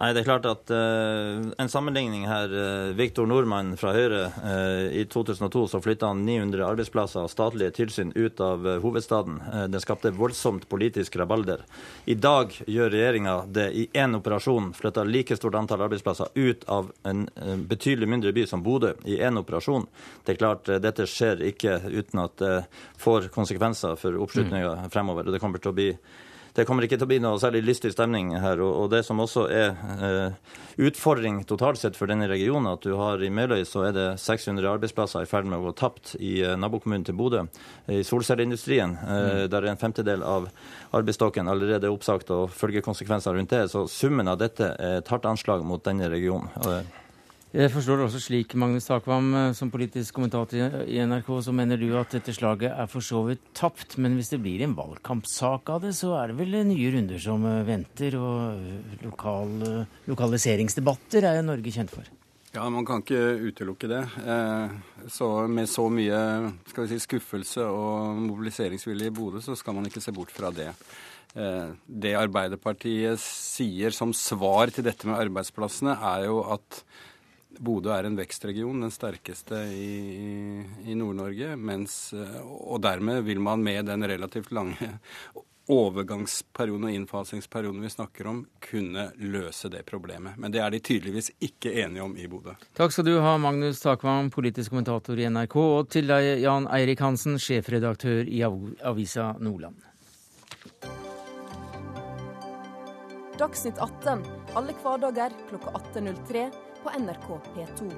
Speaker 10: Nei, det er klart at uh, En sammenligning her. Uh, Viktor Nordmann fra Høyre. Uh, I 2002 så flytta han 900 arbeidsplasser og statlige tilsyn ut av hovedstaden. det skapte voldsomt politisk rabalder. I dag gjør regjeringa det i én operasjon. Flytter like stort antall arbeidsplasser ut av en betydelig mindre by som Bodø i én operasjon. Det er klart, dette skjer ikke uten at det får konsekvenser for oppslutninga mm. fremover. og det kommer til å bli det kommer ikke til å bli noe særlig lystig stemning her. Og, det som også er eh, utfordring totalt sett for denne regionen, at du har i Meløy så er det 600 arbeidsplasser i ferd med å gå tapt i eh, nabokommunen til Bodø. I solcelleindustrien, eh, mm. der er en femtedel av arbeidsstokken allerede er oppsagt og følger konsekvenser rundt det. Så summen av dette er et hardt anslag mot denne regionen.
Speaker 1: Jeg forstår det også slik, Magnus Takvam, eh, som politisk kommentator i NRK, så mener du at dette slaget er for så vidt tapt. Men hvis det blir en valgkampsak av det, så er det vel nye runder som eh, venter. Og eh, lokal, lokaliseringsdebatter er jo Norge kjent for.
Speaker 2: Ja, man kan ikke utelukke det. Så med så mye si, skuffelse og mobiliseringsvilje i Bodø, så skal man ikke se bort fra det. Det Arbeiderpartiet sier som svar til dette med arbeidsplassene, er jo at Bodø er en vekstregion, den sterkeste i, i Nord-Norge. Og dermed vil man med den relativt lange overgangsperioden og innfasingsperioden vi snakker om, kunne løse det problemet. Men det er de tydeligvis ikke enige om i Bodø.
Speaker 1: Takk skal du ha, Magnus Takvam, politisk kommentator i NRK, og til deg, Jan Eirik Hansen, sjefredaktør i Avisa Nordland.
Speaker 12: Dagsnytt 18 alle hverdager klokka 18.03 på NRK P2.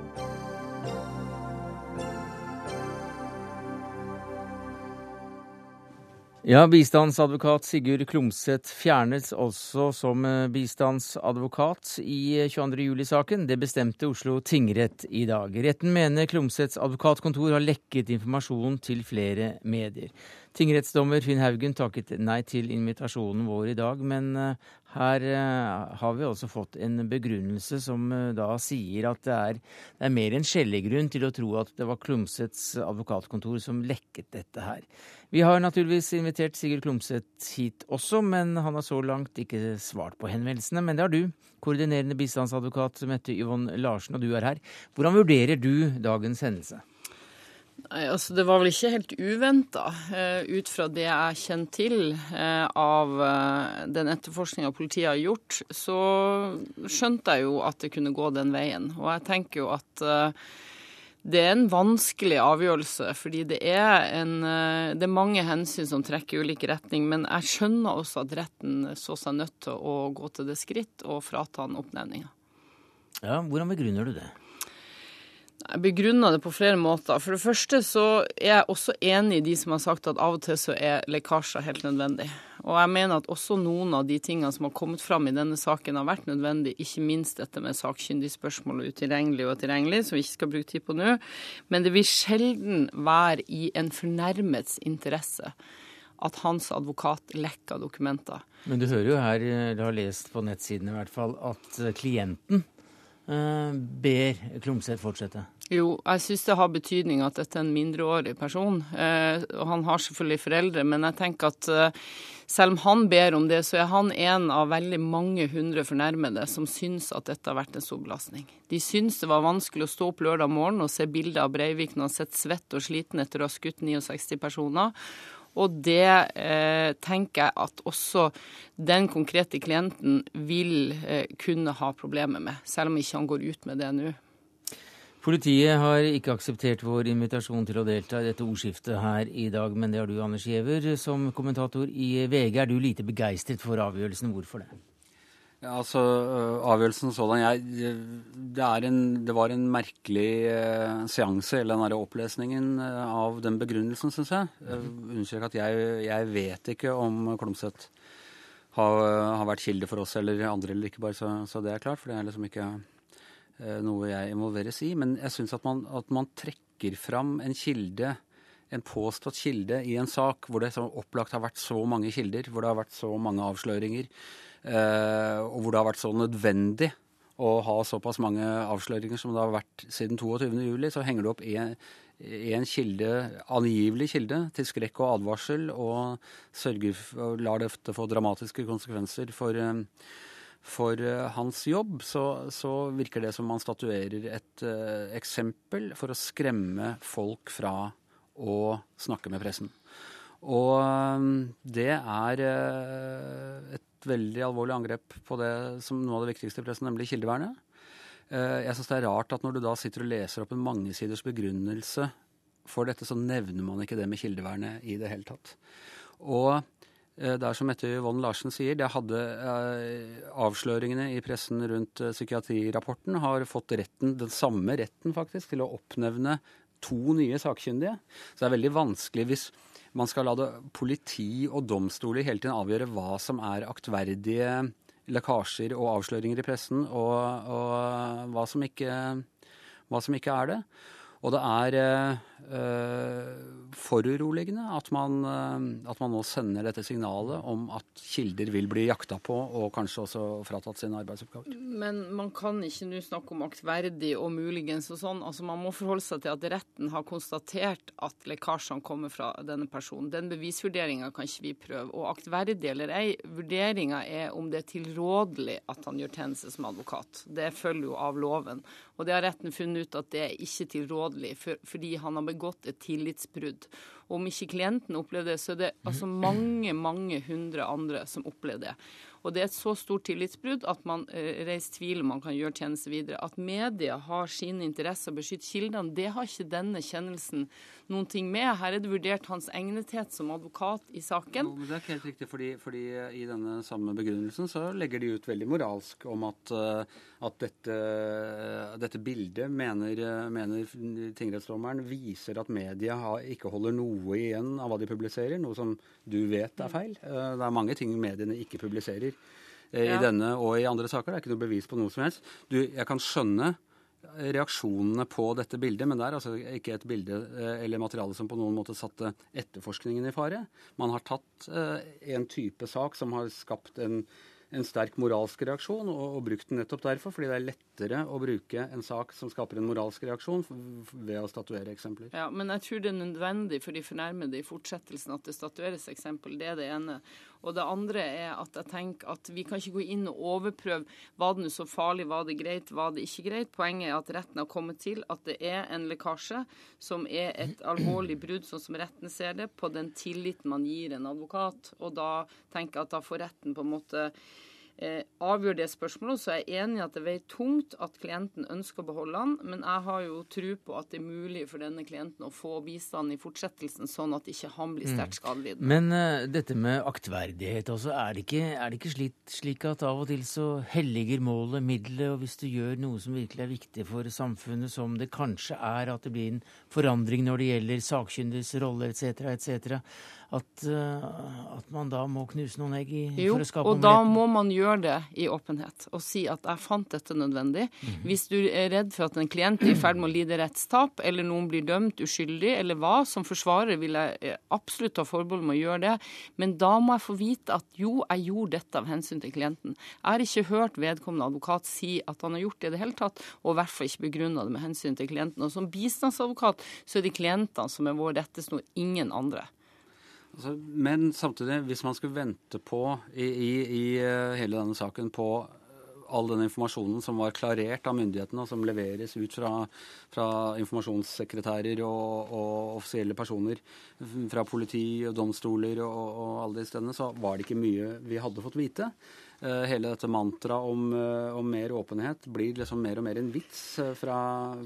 Speaker 1: Ja, bistandsadvokat Sigurd Klomsæt fjernes også som eh, bistandsadvokat i 22.07-saken. Det bestemte Oslo tingrett i dag. Retten mener Klomsæts advokatkontor har lekket informasjon til flere medier. Tingrettsdommer Finn Haugen takket nei til invitasjonen vår i dag, men eh, her eh, har vi også fått en begrunnelse som eh, da sier at det er, det er mer enn skjellig grunn til å tro at det var Klumsets advokatkontor som lekket dette her. Vi har naturligvis invitert Sigurd Klumset hit også, men han har så langt ikke svart på henvendelsene. Men det har du, koordinerende bistandsadvokat Mette Yvonne Larsen, og du er her. Hvordan vurderer du dagens hendelse?
Speaker 13: Altså Det var vel ikke helt uventa, uh, ut fra det jeg kjenner til uh, av uh, den etterforskninga politiet har gjort. Så skjønte jeg jo at det kunne gå den veien. Og jeg tenker jo at det er en vanskelig avgjørelse, fordi det er, en, det er mange hensyn som trekker i ulik retning. Men jeg skjønner også at retten så seg nødt til å gå til det skritt og frata han oppnevninga.
Speaker 1: Ja, hvordan begrunner du det?
Speaker 13: Jeg begrunner det på flere måter. For det første så er jeg også enig i de som har sagt at av og til så er lekkasjer helt nødvendig. Og jeg mener at også noen av de tingene som har kommet fram i denne saken har vært nødvendig, ikke minst dette med sakkyndigspørsmål og utilregnelig og tilregnelig, som vi ikke skal bruke tid på nå. Men det vil sjelden være i en fornærmets interesse at hans advokat lekker dokumenter.
Speaker 1: Men du hører jo her, du har lest på nettsiden i hvert fall, at klienten Eh, ber Klumsæt fortsette?
Speaker 13: Jo, jeg syns det har betydning at dette er en mindreårig person. Eh, og han har selvfølgelig foreldre, men jeg tenker at eh, selv om han ber om det, så er han en av veldig mange hundre fornærmede som syns at dette har vært en stor belastning. De syns det var vanskelig å stå opp lørdag morgen og se bilder av Breivik når han sitter svett og sliten etter å ha skutt 69 personer. Og det eh, tenker jeg at også den konkrete klienten vil eh, kunne ha problemer med, selv om ikke han går ut med det nå.
Speaker 1: Politiet har ikke akseptert vår invitasjon til å delta i dette ordskiftet her i dag, men det har du, Anders Giæver. Som kommentator i VG, er du lite begeistret for avgjørelsen. Hvorfor det?
Speaker 14: Ja, altså Avgjørelsen sådan jeg, det, en, det, var en merkelig uh, seanse, eller den der opplesningen uh, av den begrunnelsen, syns jeg. Uh, Understreker at jeg, jeg, vet ikke om Klomsæt har, har, vært kilde for oss eller andre eller ikke, bare så, så, det er klart. For det er liksom ikke noe jeg involveres i. Men jeg syns at, at, man trekker fram en kilde en påstått kilde i en sak hvor det opplagt har vært så mange kilder, hvor det har vært så mange avsløringer, og hvor det har vært så nødvendig å ha såpass mange avsløringer som det har vært siden 22.07, så henger det opp en, kilde, angivelig kilde til skrekk og advarsel, og sørger og lar dette få dramatiske konsekvenser for, eh, for eh, hans jobb, så, så, virker det som man statuerer et uh, eksempel for å skremme folk fra å snakke med pressen. Og det er et veldig alvorlig angrep på det som noe av det viktigste i pressen, nemlig kildevernet. Eh, jeg syns det er rart at når du da sitter og leser opp en mangesiders begrunnelse for dette, så nevner man ikke det med kildevernet i det hele tatt. Og eh, det er som Mette Yvonne Larsen sier, det hadde eh, avsløringene i pressen rundt psykiatrirapporten har fått retten, den samme retten faktisk, til å oppnevne to nye sakkyndige. Så det er veldig vanskelig hvis man skal la det, politi og domstoler hele tiden avgjøre hva som er aktverdige lekkasjer og avsløringer i pressen, og, og hva, som ikke, hva, som ikke, er det. Og det er eh, foruroligende at man, eh, at man, nå sender dette signalet om at kilder vil bli jakta på og kanskje også fratatt sine arbeidsoppgaver.
Speaker 13: Men man kan ikke nå snakke om aktverdig og muligens og sånn. Altså Man må forholde seg til at retten har konstatert at lekkasjene kommer fra denne personen. Den bevisvurderinga kan ikke vi prøve. Og aktverdig eller ei, vurderinga er om det er tilrådelig at han gjør tjeneste som advokat. Det følger jo av loven. Og det har retten funnet ut at det er ikke tilrådelig, for, fordi han har begått et tillitsbrudd. Om ikke klienten opplever det, så er det altså mange, mange hundre andre som opplever det. Og det er et så stort tillitsbrudd at man eh, reiser tvil om man kan gjøre tjeneste videre. At media har sine interesser og beskytter kildene, det har ikke denne kjennelsen noen ting med. Her er det vurdert hans egnethet som advokat i saken.
Speaker 14: No, det er ikke helt riktig, fordi, fordi, i denne samme begrunnelsen så legger de ut veldig moralsk om at, eh, at dette, dette, bildet, mener, mener tingrettsdommeren, viser at media har, ikke holder noe igjen av hva de publiserer, noe som du vet er feil. Eh, det er mange ting mediene ikke publiserer i i denne og i andre saker. Det er ikke noe bevis på noe som helst. Du, jeg kan skjønne reaksjonene på dette bildet, men det er altså ikke et bilde eh, eller materiale som på noen måte satte etterforskningen i fare. Man har tatt en type sak som har skapt en en sterk moralsk reaksjon, og, og, brukt den nettopp derfor. Fordi det er lettere å bruke en sak som skaper en moralsk reaksjon, ved å statuere eksempler.
Speaker 13: Ja, Men jeg tror det er nødvendig for de fornærmede i fortsettelsen at det statueres eksempel. Det er det ene. Og det andre er at jeg tenker at vi kan ikke gå inn og overprøve var det nå så farlig, var det greit, var det ikke greit. Poenget er at retten har kommet til at det er en lekkasje som er et alvorlig brudd, sånn som retten ser det, på den tilliten man gir en advokat. Og da tenker jeg at da får retten på en måte eh, avgjør det spørsmålet. Så jeg er enig i at det veier tungt at klienten ønsker å beholde han, men jeg har jo tro på at det er mulig for denne klienten å få bistand i fortsettelsen, sånn at ikke han blir sterkt mm.
Speaker 1: Men uh, dette med aktverdighet, altså, er det ikke, er det ikke slik, slik, at av og til så helliger målet middelet, og hvis du gjør noe som virkelig er viktig for samfunnet, som det kanskje er at det blir en forandring når det gjelder sakkyndiges rolle etc., etc., at, uh, at, man da må knuse noen egg i,
Speaker 13: jo,
Speaker 1: for å skape
Speaker 13: Jo, og da må man gjøre det i åpenhet og si at 'jeg fant dette nødvendig'. -hmm. Hvis du er redd for at en klient er i ferd med å lide rettstap, eller noen blir dømt uskyldig, eller hva, som forsvarer vil jeg eh, absolutt ta forbehold med å gjøre det, men da må jeg få vite at jo, jeg gjorde dette av hensyn til klienten. Jeg har ikke hørt vedkommende advokat si at han har gjort det i det hele tatt, og i hvert fall ikke begrunna det med hensyn til klienten. Og som bistandsadvokat så er det klientene som er vår rettesnor, ingen andre.
Speaker 14: Altså, men samtidig, hvis man skulle vente på i, i, i eh, hele denne saken på all den informasjonen som var klarert av myndighetene, og som leveres ut fra, fra informasjonssekretærer og, og, offisielle personer, fra politi og domstoler og, og alle de stedene, så var det ikke mye vi hadde fått vite. Eh, hele dette mantraet om, eh, om, mer åpenhet blir liksom mer og mer en vits fra,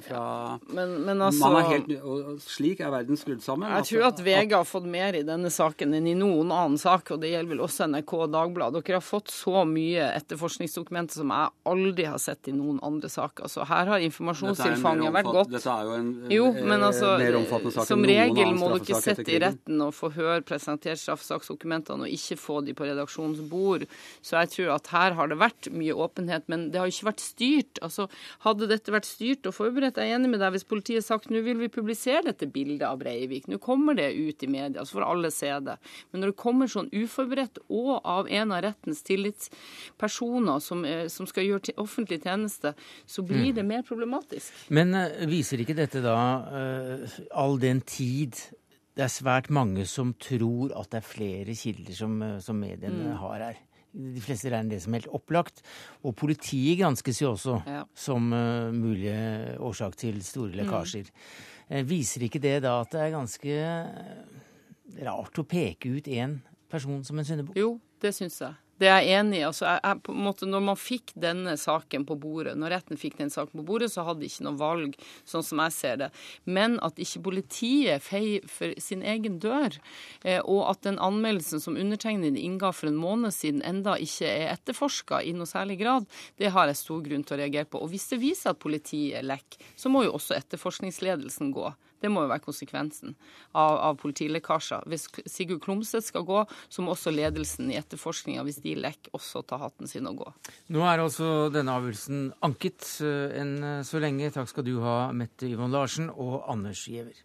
Speaker 14: fra, ja,
Speaker 13: men, men altså,
Speaker 14: er helt, og Slik er verden skrudd sammen.
Speaker 13: Jeg tror at VG har fått mer i denne saken enn i noen annen sak, og det gjelder vel også NRK og Dagbladet. Dere har fått så mye etterforskningsdokumenter som jeg aldri har sett i noen andre saker. Så her har informasjonstilfanget vært godt.
Speaker 14: Dette er jo en
Speaker 13: jo, men altså,
Speaker 14: mer omfattende sak
Speaker 13: Som regel må du ikke sitte i retten og få høre presentert straffesaksdokumentene og ikke få de på redaksjonens bord. Så jeg tror at her har det vært mye åpenhet, men det har ikke vært styrt. Altså, hadde dette vært styrt og forberedt, jeg er enig med deg hvis politiet har sagt nå vil vi publisere dette bildet av Breivik, nå kommer det ut i media, så får alle se det. Men når det kommer sånn uforberedt og av en av rettens tillitspersoner som, som skal gjøre offentlig tjeneste, så blir mm. det mer problematisk.
Speaker 1: Men uh, viser ikke dette da uh, all den tid det er svært mange som tror at det er flere kilder som, eh, som mediene mm. har her de fleste regner det som helt opplagt. Og politiet granskes jo også ja. som uh, mulig årsak til store mm. lekkasjer. Mm. viser ikke det da at det er ganske eh, rart å peke ut én person som en syndebukk?
Speaker 13: Jo, det syns jeg. Det er jeg enig i. Altså, jeg, jeg, på en måte, når man fikk denne saken på bordet, når retten fikk den saken på bordet, så hadde de ikke noe valg, sånn som jeg ser det. Men at ikke politiet feier for sin egen dør, eh, og at den anmeldelsen som undertegnede innga for en måned siden, enda ikke er etterforska i noe særlig grad, det har jeg stor grunn til å reagere på. Og hvis det viser at politiet lekker, så må jo også etterforskningsledelsen gå. Det må jo være konsekvensen av, av politilekkasjer. Hvis Sigurd Klomsæt skal gå, så må også ledelsen i etterforskninga, hvis de lekker, også ta hatten sin og gå.
Speaker 1: Nå er altså denne avgjørelsen anket eh, enn eh, så lenge. Takk skal du ha, Mette Yvonne Larsen og Anders Giæver.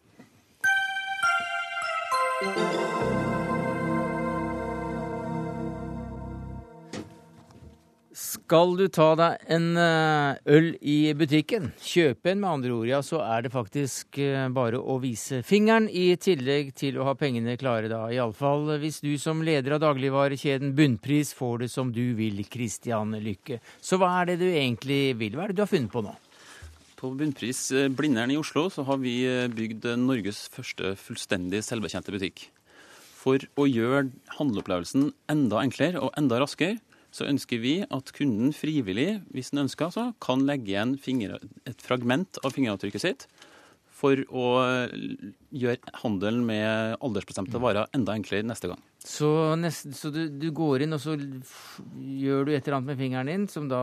Speaker 1: Skal du ta deg en eh, øl i butikken, kjøpe en med andre ord, ja, så er det faktisk eh, bare å vise fingeren, i tillegg til å ha pengene klare da. Iallfall hvis du som leder av dagligvarekjeden Bunnpris får det som du vil, Christian Lykke. Så hva er det du egentlig vil? Hva er det du har funnet på nå?
Speaker 15: På Bunnpris eh, Blindern i Oslo så har vi bygd Norges første fullstendig selvbetjente butikk. For å gjøre handleopplevelsen enda enklere og enda raskere, så ønsker vi at kunden frivillig, hvis den ønsker, så, kan legge igjen finger, et fragment av fingeravtrykket sitt for å gjøre handelen med aldersbestemte varer enda enklere neste gang.
Speaker 1: Så, nest, så du, du, går inn og så gjør du et eller annet med fingeren din, som da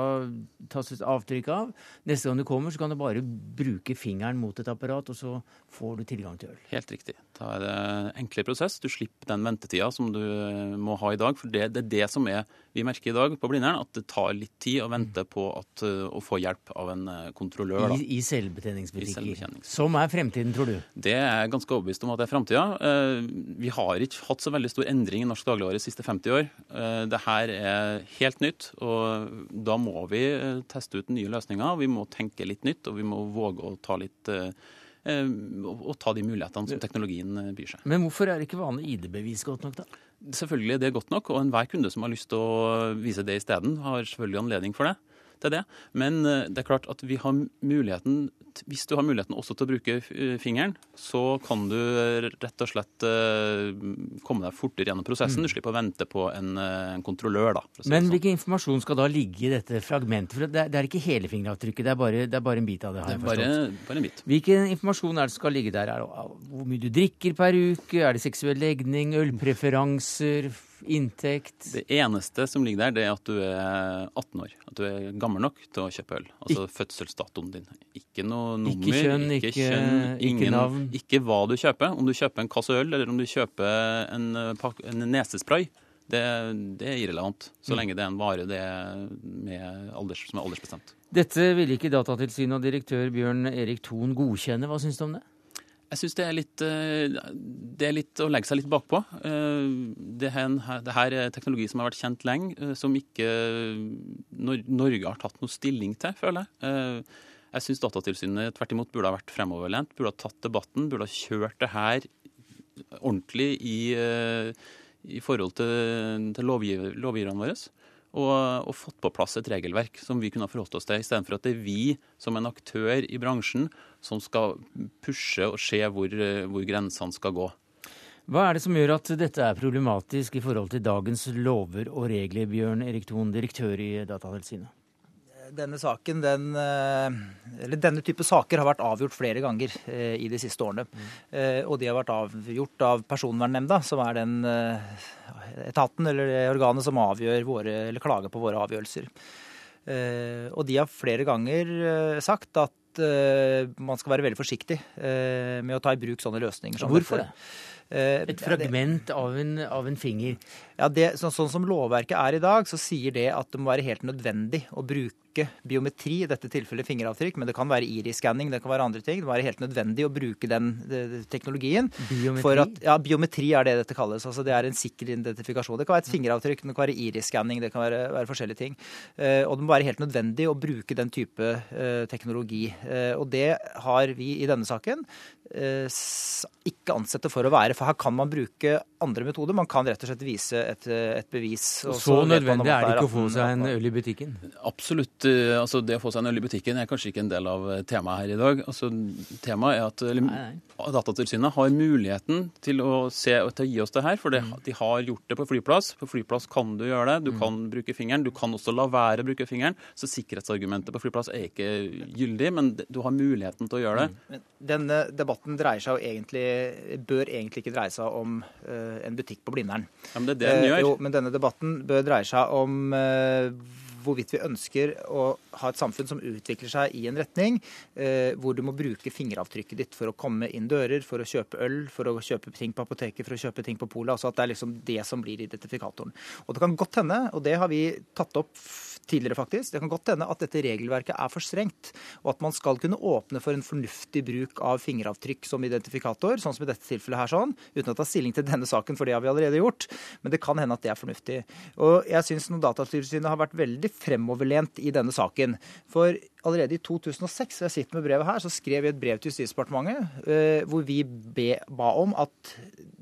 Speaker 1: tas et avtrykk av. Neste gang du kommer, så kan du bare bruke fingeren mot et apparat, og så får du tilgang til øl.
Speaker 15: Helt riktig. Da er det enklere prosess. Du slipper den ventetida som du må ha i dag. For det, det er det som er vi merker i dag på Blindern, at det tar litt tid å vente på at, å få hjelp av en eh, kontrollør.
Speaker 1: I, I selvbetjeningsbutikker. Som er fremtiden, tror du?
Speaker 15: Det er jeg ganske overbevist om at det er framtida. Eh, vi har ikke hatt så veldig stor endring i norsk dagligvare de siste 50 år. Dette er helt nytt, og da må vi eh, teste ut nye løsninger. Vi må tenke litt nytt, og vi må våge å ta litt eh, og ta de mulighetene som teknologien byr seg.
Speaker 1: Men hvorfor er ikke vanlig ID-bevis godt nok, da?
Speaker 15: Selvfølgelig er det godt nok, og enhver kunde som har lyst til å vise det isteden, har selvfølgelig anledning for det til det. Men det er klart at vi har muligheten hvis du har muligheten også til å bruke eh, fingeren, så kan du rett og slett eh, komme deg fortere gjennom prosessen. Du mm. slipper å vente på en, eh, en kontrollør. Da,
Speaker 1: Men sånn. hvilken informasjon skal da ligge i dette fragmentet? For det er, det er ikke hele fingeravtrykket, det er, bare, det er bare, en bit av det? har jeg forstått.
Speaker 15: Bare, bare en bit.
Speaker 1: Hvilken informasjon er det som skal ligge der? Hvor mye du drikker per uke? Er det seksuell legning? Ølpreferanser? Inntekt
Speaker 15: Det eneste som ligger der, det er at du er 18 år. At du er gammel nok til å kjøpe øl. Altså Ik fødselsdatoen din. Ikke noe nummer,
Speaker 1: ikke kjønn, ikke, kjønn, ingen, ikke navn.
Speaker 15: Ikke hva du kjøper. Om du kjøper en kasse øl, eller om du kjøper en, en nesespray. Det, det, er irrelevant, så mm. lenge det er en vare det er alders, som er aldersbestemt.
Speaker 1: Dette ville ikke Datatilsynet og direktør Bjørn Erik Thon godkjenne. Hva syns du om det?
Speaker 15: Jeg syns det, eh, det, er litt å legge seg litt bakpå. Dette det, det her er teknologi som har vært kjent lenge, eh, som ikke Norge har tatt noe stilling til, føler jeg. Jeg syns Datatilsynet tvert imot burde ha vært fremoverlent, burde ha tatt debatten, burde ha kjørt det her ordentlig i, i forhold til, til lovgiver, lovgiverne våre og, og, fått på plass et regelverk som vi kunne forholdt oss til, istedenfor at det er vi som en aktør i bransjen som skal pushe og se hvor, hvor grensene skal gå.
Speaker 1: Hva er det som gjør at dette er problematisk i forhold til dagens lover og regler, Bjørn Erik Thon, direktør i Datatilsynet?
Speaker 16: Denne saken, den, eh, eller denne type saker har vært avgjort flere ganger eh, i de siste årene. Mm. Og de har vært avgjort av Personvernnemnda, som er den etaten eller det organet som avgjør våre, eller klager på våre avgjørelser. Og de har flere ganger sagt at man skal være veldig forsiktig med å ta i bruk sånne løsninger. Som
Speaker 1: Hvorfor det? Et fragment av en, av en finger.
Speaker 16: Ja, det, så, Sånn som lovverket er i dag, så sier det at det må være helt nødvendig å bruke biometri, i dette tilfellet fingeravtrykk, men det kan være iris-skanning, det kan være andre ting. Det må være helt nødvendig å bruke den de, de, teknologien.
Speaker 1: Biometri?
Speaker 16: At, ja, biometri er det dette kalles. altså Det er en sikker identifikasjon. Det kan være et fingeravtrykk, det kan være iris-skanning, det kan være, være, forskjellige ting. Uh, og det må være helt nødvendig å bruke den type uh, teknologi. Uh, og det har vi i denne saken ikke ansett det for å være. For her kan man bruke andre metoder. Man kan rett og slett vise et, et bevis.
Speaker 1: Og så, så nødvendig er det ikke å få seg en øl i butikken?
Speaker 15: Absolutt. Altså, det å få seg en øl i butikken er kanskje ikke en del av temaet her i dag. Altså, temaet er at eller, Datatilsynet har muligheten til å, se, til å gi oss det her, for det, mm. de har gjort det på flyplass. På flyplass kan du gjøre det. Du mm. kan bruke fingeren. Du kan også la være å bruke fingeren. Så sikkerhetsargumentet på flyplass er ikke gyldig, men du har muligheten til å gjøre det.
Speaker 16: Mm. Denne debatten dreier seg jo egentlig, bør egentlig ikke dreie seg om uh, en butikk på Blindern.
Speaker 15: Ja, men det er det den gjør. Uh, jo,
Speaker 16: men denne debatten bør dreie seg om hvorvidt vi ønsker å ha et samfunn som utvikler seg i en retning eh, hvor du må bruke fingeravtrykket ditt for å komme inn dører, for å kjøpe øl, for å kjøpe ting på apoteket, for å kjøpe ting på polet. Altså at det er liksom det som blir identifikatoren. Og det kan godt hende, og det har vi tatt opp tidligere faktisk, det kan godt hende at dette regelverket er for strengt, og at man skal kunne åpne for en fornuftig bruk av fingeravtrykk som identifikator, sånn som i dette tilfellet her sånn, uten å ta stilling til denne saken, for det har vi allerede gjort. Men det kan hende at det er fornuftig. Og jeg syns Datatilsynet har vært veldig fremoverlent i denne saken. For allerede i 2006, jeg sitter med brevet her, så skrev vi et brev til Justisdepartementet eh, hvor vi be, ba om at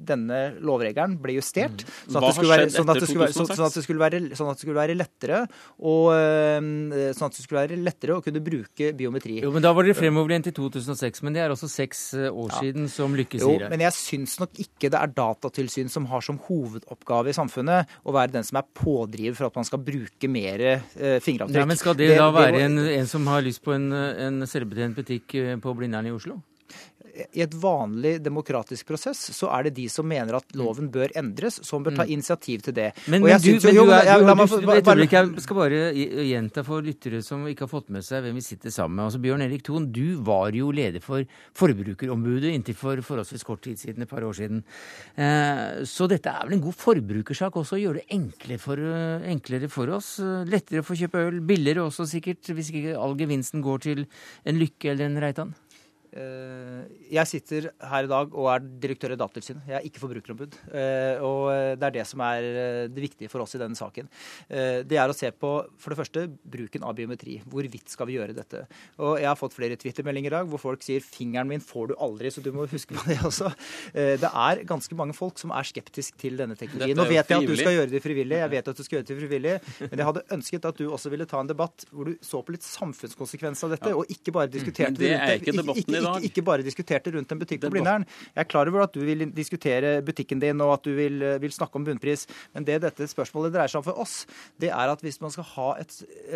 Speaker 16: denne lovregelen ble justert.
Speaker 15: Mm. Sånn at, være, sånn, at være,
Speaker 16: sånn, sånn, at det skulle være, sånn at det skulle være lettere og, eh, sånn at det skulle være lettere å kunne bruke biometri.
Speaker 1: Jo, men Da var dere fremoverlent i 2006, men det er også seks eh, år ja. siden, som Lykke sier.
Speaker 16: Jo, men jeg syns nok ikke det er Datatilsyn som har som hovedoppgave i samfunnet å være den som er pådriver for at man skal bruke mer eh, fingeravtrykk.
Speaker 1: Ja, men Skal det, det da være det må... en, en, som har lyst på en, en selvbetjent butikk eh, på Blindern i Oslo?
Speaker 16: I et vanlig demokratisk prosess så er det de som mener at loven bør endres, som bør ta mm. initiativ til det.
Speaker 1: Men, men du, men du er, jeg, jeg, jeg skal bare gjenta for lyttere som ikke har fått med seg hvem vi sitter sammen med. Altså, Bjørn Erik Thon, du var jo leder for Forbrukerombudet inntil for forholdsvis kort tid siden, et par år siden. Eh, så dette er vel en god forbrukersak også, å gjøre det enklere for, eh, enklere for oss. Lettere å få kjøpe øl, billigere også sikkert, hvis ikke all gevinsten går til en Lykke eller en Reitan?
Speaker 16: Eh, jeg sitter her i dag og er direktør i Datatilsynet. Jeg er ikke forbrukerombud. Eh, og det er det som er eh, det viktige for oss i denne saken. Det er å se på for det første bruken av biometri. Hvorvidt skal vi gjøre dette? Og Jeg har fått flere Twitter-meldinger i dag hvor folk sier 'fingeren min får du aldri', så du må huske på det også. Det er ganske mange folk som er skeptisk til denne teknologien. Nå vet jeg at du skal gjøre det frivillig, jeg vet at du skal gjøre det frivillig, men jeg hadde ønsket at du også ville ta en debatt hvor du så på litt samfunnskonsekvens av dette, og ikke bare diskuterte
Speaker 15: det. Det er ikke debatten i dag
Speaker 16: ikke, ikke, bare diskuterte rundt en butikk på Blindern. Jeg er klar over at du vil diskutere butikken din og at du vil, vil, snakke om bunnpris, men det dette spørsmålet dreier seg om for oss, det er at hvis man skal ha et,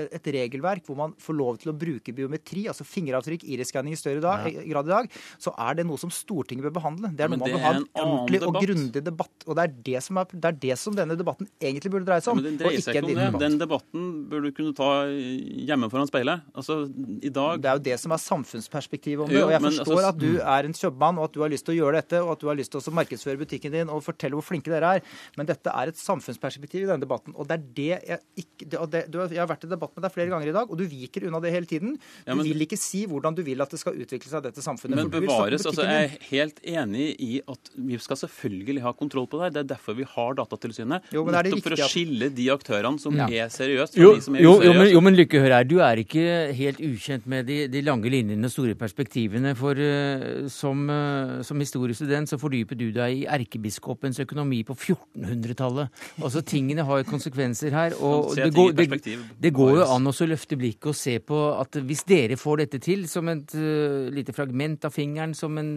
Speaker 16: et regelverk hvor man får lov til å bruke biometri, altså fingeravtrykk, iris-skanning i større dag, ja. grad i dag, så er det noe som Stortinget bør behandle. Det er noe man bør ha en ordentlig og grundig debatt. Og det er det, som er, det er det som denne debatten egentlig burde dreie seg om.
Speaker 15: Ja, den seg ikke om det. Debatt. Den debatten burde du kunne ta hjemme foran speilet. Altså, i dag
Speaker 16: Det er jo det som er samfunnsperspektivet om det. Og jeg men, forstår altså, at du er en kjøpmann, og at du har lyst til å gjøre dette, og at du har lyst til å markedsføre butikken din og fortelle hvor flinke dere er. Men dette er et samfunnsperspektiv i denne debatten. Og det er det jeg ikke det, det, du, Jeg har vært i debatt med deg flere ganger i dag, og du viker unna det hele tiden. Du ja, men, vil ikke si hvordan du vil at det skal utvikle seg, dette samfunnet.
Speaker 15: Men bevares, altså, Jeg er helt enig i at vi skal selvfølgelig ha kontroll på det. Det er derfor vi har Datatilsynet. Jo, nettopp for å skille de aktørene som ja. er seriøse, fra
Speaker 1: jo,
Speaker 15: de som er useriøse.
Speaker 1: Jo, men, jo, men Lykke, hør her. Du er ikke helt ukjent med de, de lange linjene og store perspektivene glimrende, for uh, som, uh, som, historiestudent så fordyper du deg i erkebiskopens økonomi på 1400-tallet. Altså tingene har konsekvenser her. Og det går, det, det går, jo an å løfte blikket og se på at hvis dere får dette til som et uh, lite fragment av fingeren, som en,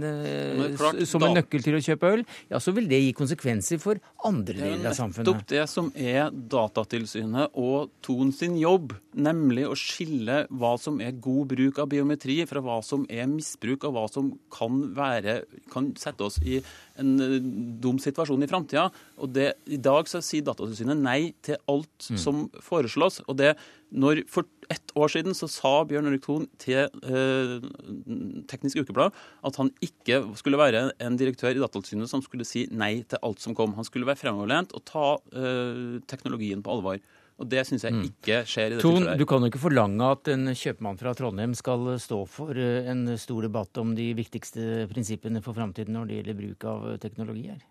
Speaker 1: som en nøkkel til å kjøpe øl, ja, så vil det gi konsekvenser for andre deler av samfunnet.
Speaker 15: Det er nettopp det som er Datatilsynet og Ton sin jobb, nemlig å skille hva som er god bruk av biometri fra hva som er misbruk, og hva som kan, være, kan sette oss i en eh, dum situasjon i framtida. I dag så sier Datatilsynet nei til alt mm. som foreslås. og det når For ett år siden så sa Bjørn Erik Thon til eh, Teknisk Ukeblad at han ikke skulle være en direktør i Datatilsynet som skulle si nei til alt som kom. Han skulle være fremoverlent og ta eh, teknologien på alvor. Og det syns jeg mm. ikke skjer i dette
Speaker 1: Ton, Du kan jo ikke forlange at en kjøpmann fra Trondheim skal stå for eh, en stor debatt om de viktigste prinsippene for framtiden når det gjelder bruk av teknologi her.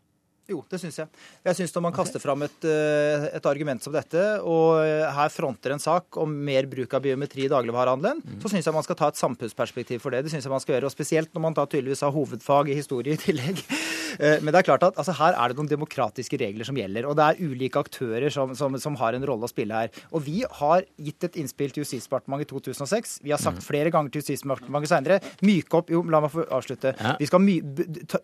Speaker 16: Jo, det syns jeg. Jeg syns når man kaster fram et, eh, et, argument som dette, og eh, her fronter en sak om mer bruk av biometri i dagligvarehandelen, mm. så syns jeg man skal ta et samfunnsperspektiv for det. Det syns jeg man skal gjøre, og spesielt når man da tydeligvis har hovedfag i historie i tillegg. Eh, men det er klart at altså, her er det noen demokratiske regler som gjelder, og det er ulike aktører som, som, som har en rolle å spille her. Og vi har gitt et innspill til Justisdepartementet i 2006. Vi har sagt mm. flere ganger til Justisdepartementet seinere myke opp Jo, la meg få avslutte. Ja. Vi skal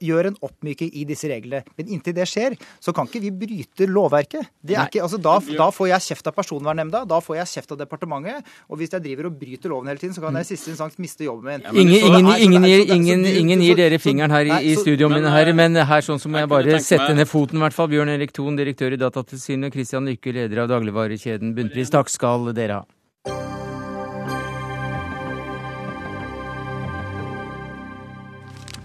Speaker 16: gjøre en oppmyking i disse reglene. Men inntil det skjer, så kan ikke vi bryte lovverket. Ikke, altså, da, da, får jeg kjeft av Personvernnemnda, da får jeg kjeft av departementet. Og hvis jeg driver og bryter loven hele tiden, så kan jeg i siste instans miste jobben min.
Speaker 1: Ja, ingen, ingen, ingen, ingen, gir dere fingeren her i, i studio, mine her, men her sånn som jeg bare setter ned foten, i hvert fall. Bjørn Erik Thon, direktør i Datatilsynet, Christian Lykke, leder av dagligvarekjeden Bunnpris. Takk skal dere ha.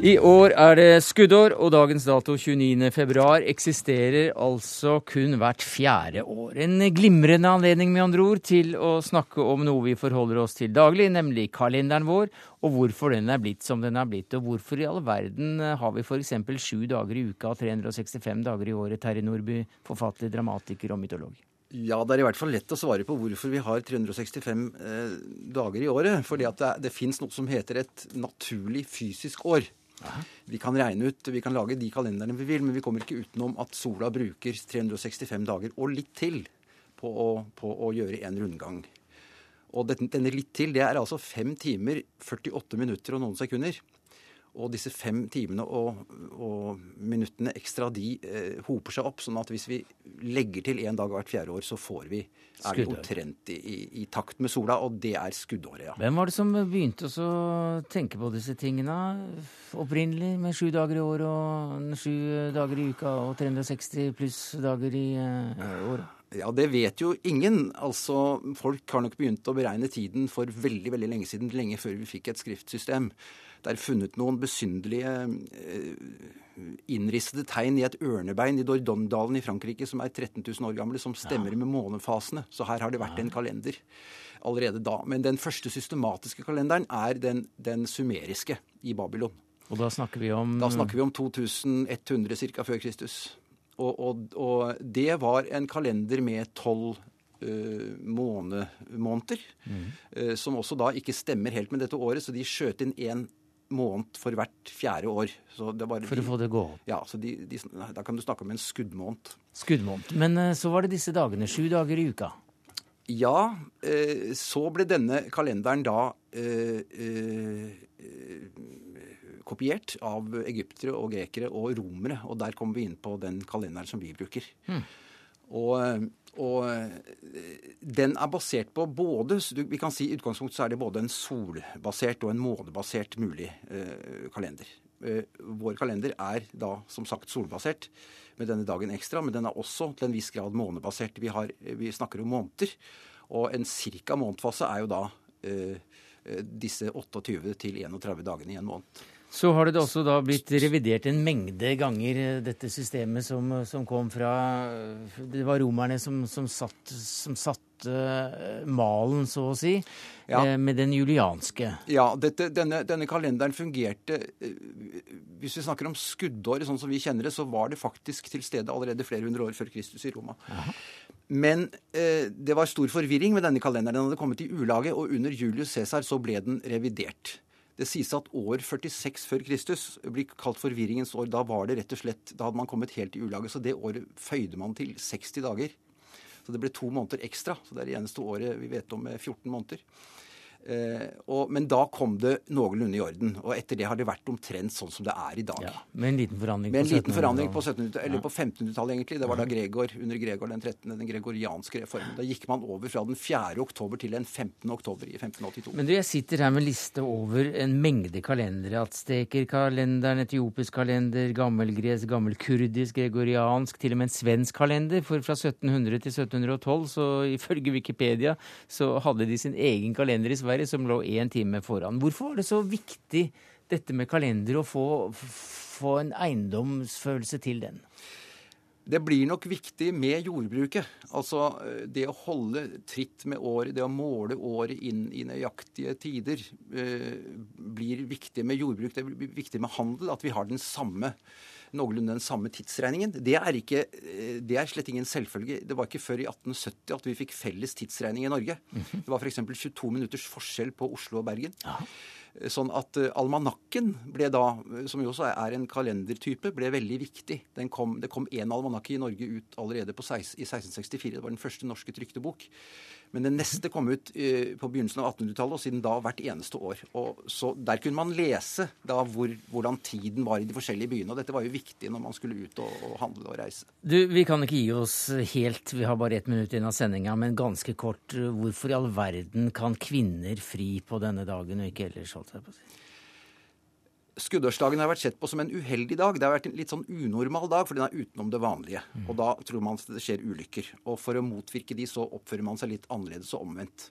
Speaker 1: I år er det skuddår, og dagens dato 29.2 eksisterer altså kun hvert fjerde år. En glimrende anledning med andre ord til å snakke om noe vi forholder oss til daglig, nemlig kalenderen vår, og hvorfor den er blitt som den er blitt. Og hvorfor i all verden har vi f.eks. sju dager i uka og 365 dager i året, Terje Nordby, forfatter, dramatiker og mytolog?
Speaker 17: Ja, det er i hvert fall lett å svare på hvorfor vi har 365 eh, dager i året. Fordi det, det fins noe som heter et naturlig fysisk år. Vi kan regne ut, vi kan lage de kalenderne vi vil, men vi kommer ikke utenom at sola bruker 365 dager og litt til på å, på å gjøre en rundgang. Og denne litt til, det er altså 5 timer, 48 minutter og noen sekunder. Og disse fem timene og, og minuttene ekstra, de eh, hoper seg opp. Sånn at hvis vi legger til én dag hvert fjerde år, så får vi er vi omtrent i, i, i, takt med sola, og det er skuddåret, ja.
Speaker 1: Hvem var det som begynte å tenke på disse tingene opprinnelig, med sju dager i år og sju dager i uka og 360 pluss dager i eh, året?
Speaker 17: Ja, Det vet jo ingen. Altså, Folk har nok begynt å beregne tiden for veldig veldig lenge siden, lenge før vi fikk et skriftsystem. Det er funnet noen besynderlige eh, innrissede tegn i et ørnebein i Dordogne-dalen i Frankrike som er 13 000 år gamle, som stemmer med månefasene. Så her har det vært en kalender allerede da. Men den første systematiske kalenderen er den, den sumeriske i Babylon.
Speaker 1: Og da snakker vi om
Speaker 17: Da snakker vi om 2100 ca. før Kristus. Og, og, og, det var en kalender med tolv uh, måneder. Mm. Uh, som også da ikke stemmer helt med dette året, så de skjøt inn én måned for hvert fjerde år.
Speaker 1: for de, å få det gå opp?
Speaker 17: Ja, så de, de, da kan du snakke om en skuddmåned.
Speaker 1: Skuddmåned. Men uh, så var det disse dagene. Sju dager i uka.
Speaker 17: Ja, så ble denne kalenderen da kopiert av egyptere og grekere og romere. Og der kommer vi inn på den kalenderen som vi bruker. Mm. Og, og, den er basert på både vi kan si I utgangspunktet så er det både en solbasert og en månebasert mulig eh, kalender. Eh, vår kalender er da som sagt solbasert med denne dagen ekstra, men den er også til en viss grad månebasert. Vi, har, vi snakker om måneder, og en cirka månedfase er jo da eh, disse 28 til 31 dagene i en måned.
Speaker 1: Så har det også da blitt revidert en mengde ganger, dette systemet som, som kom fra Det var romerne som, som, satt, som malen, så å si, ja. Med den julianske.
Speaker 17: Ja, dette, denne, denne, kalenderen fungerte Hvis vi snakker om skuddår, sånn som vi kjenner det, så var det faktisk til stede allerede flere hundre år før Kristus i Roma. Aha. Men eh, det var stor forvirring med denne kalenderen. Den hadde kommet i ulage, og under Julius Cæsar så ble den revidert. Det sies at år 46 før Kristus blir kalt forvirringens år. Da var det rett og slett, da hadde man kommet helt i ulage. Så det året føyde man til 60 dager. Så det ble to måneder ekstra. Så det er det eneste året vi vet om med 14 måneder. Eh, og, men da kom det noenlunde i orden. Og etter det har det vært omtrent sånn som det er i dag.
Speaker 1: Ja, med en liten forandring
Speaker 17: Med en
Speaker 1: på
Speaker 17: liten forandring på
Speaker 1: 1700-tallet.
Speaker 17: 1700 eller på 1500-tallet, egentlig. Det var da Gregor, under Gregor den 13., den gregorianske reformen. Da gikk man over fra den 4. oktober til den 15. oktober i 1582.
Speaker 1: Men du, jeg sitter her med liste over en mengde kalendere. Aztekerkalenderen, etiopisk kalender, gammelgresk, gammelkurdisk, gregoriansk, til og med en svensk kalender. For fra 1700 til 1712, så ifølge Wikipedia, så hadde de sin egen kalender i Sverige som lå én time foran. Hvorfor var det så viktig dette med kalender, å få, få en eiendomsfølelse til den?
Speaker 17: Det blir nok viktig med jordbruket. Altså det å holde tritt med året, det å måle året inn i nøyaktige tider, eh, blir viktig med jordbruk. Det blir viktig med handel. At vi har den samme noenlunde den samme tidsregningen. Det er, ikke, eh, det er slett ingen selvfølge. Det var ikke før i 1870 at vi fikk felles tidsregning i Norge. Det var f.eks. 22 minutters forskjell på Oslo og Bergen. Sånn at uh, almanakken ble da, som jo også er en kalendertype, ble veldig viktig. Den kom, det kom én almanakke i Norge ut allerede på 16, i 1664. Det var den første norske trykte bok. Men den neste kom ut uh, på begynnelsen av 1800-tallet, og siden da hvert eneste år. Og så Der kunne man lese da hvor, hvordan tiden var i de forskjellige byene. Og dette var jo viktig når man skulle ut og, og handle og reise.
Speaker 1: Du, Vi kan ikke gi oss helt, vi har bare ett minutt igjen av sendinga, men ganske kort. Hvorfor i all verden kan kvinner fri på denne dagen og ikke ellers? holdt jeg på å si?
Speaker 17: Skuddårsdagen har vært sett på som en uheldig dag. Det har vært en litt sånn unormal dag, for den er utenom det vanlige. Og da tror man at det skjer ulykker. Og for å motvirke de, så oppfører man seg litt annerledes og omvendt.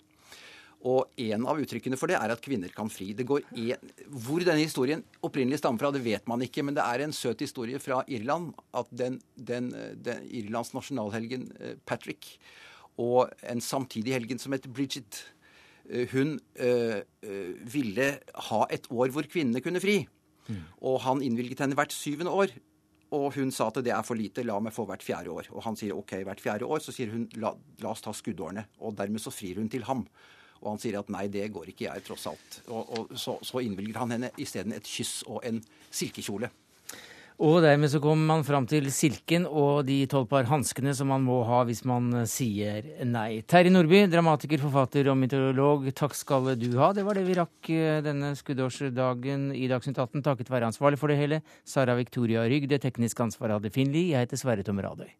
Speaker 17: Og en av uttrykkene for det er at kvinner kan fri. Det går en, hvor denne historien opprinnelig stammer fra, det vet man ikke, men det er en søt historie fra Irland at den, den, den Irlands nasjonalhelgen eh, Patrick og en samtidig helgen som heter Bridget, hun øh, øh, ville ha et år hvor kvinnene kunne fri. Og han innvilget henne hvert syvende år. Og hun sa at det er for lite, la meg få hvert fjerde år. Og han sier OK, hvert fjerde år. Så sier hun la, la oss ta skuddårene. Og dermed så frir hun til ham. Og han sier at nei, det går ikke jeg, tross alt. Og, og så, så innvilger han henne isteden et kyss og en silkekjole.
Speaker 1: Og dermed så kommer man fram til silken og de tolv par hanskene som man må ha hvis man eh, sier nei. Terje Nordby, dramatiker, forfatter og meteorolog, takk skal du ha. Det var det vi rakk eh, denne skuddårsdagen i Dagsnytt 18, takket være ansvarlig for det hele, Sara Victoria Rygg. Det tekniske ansvaret hadde Finn Lie. Jeg heter Sverre Tom Radøy.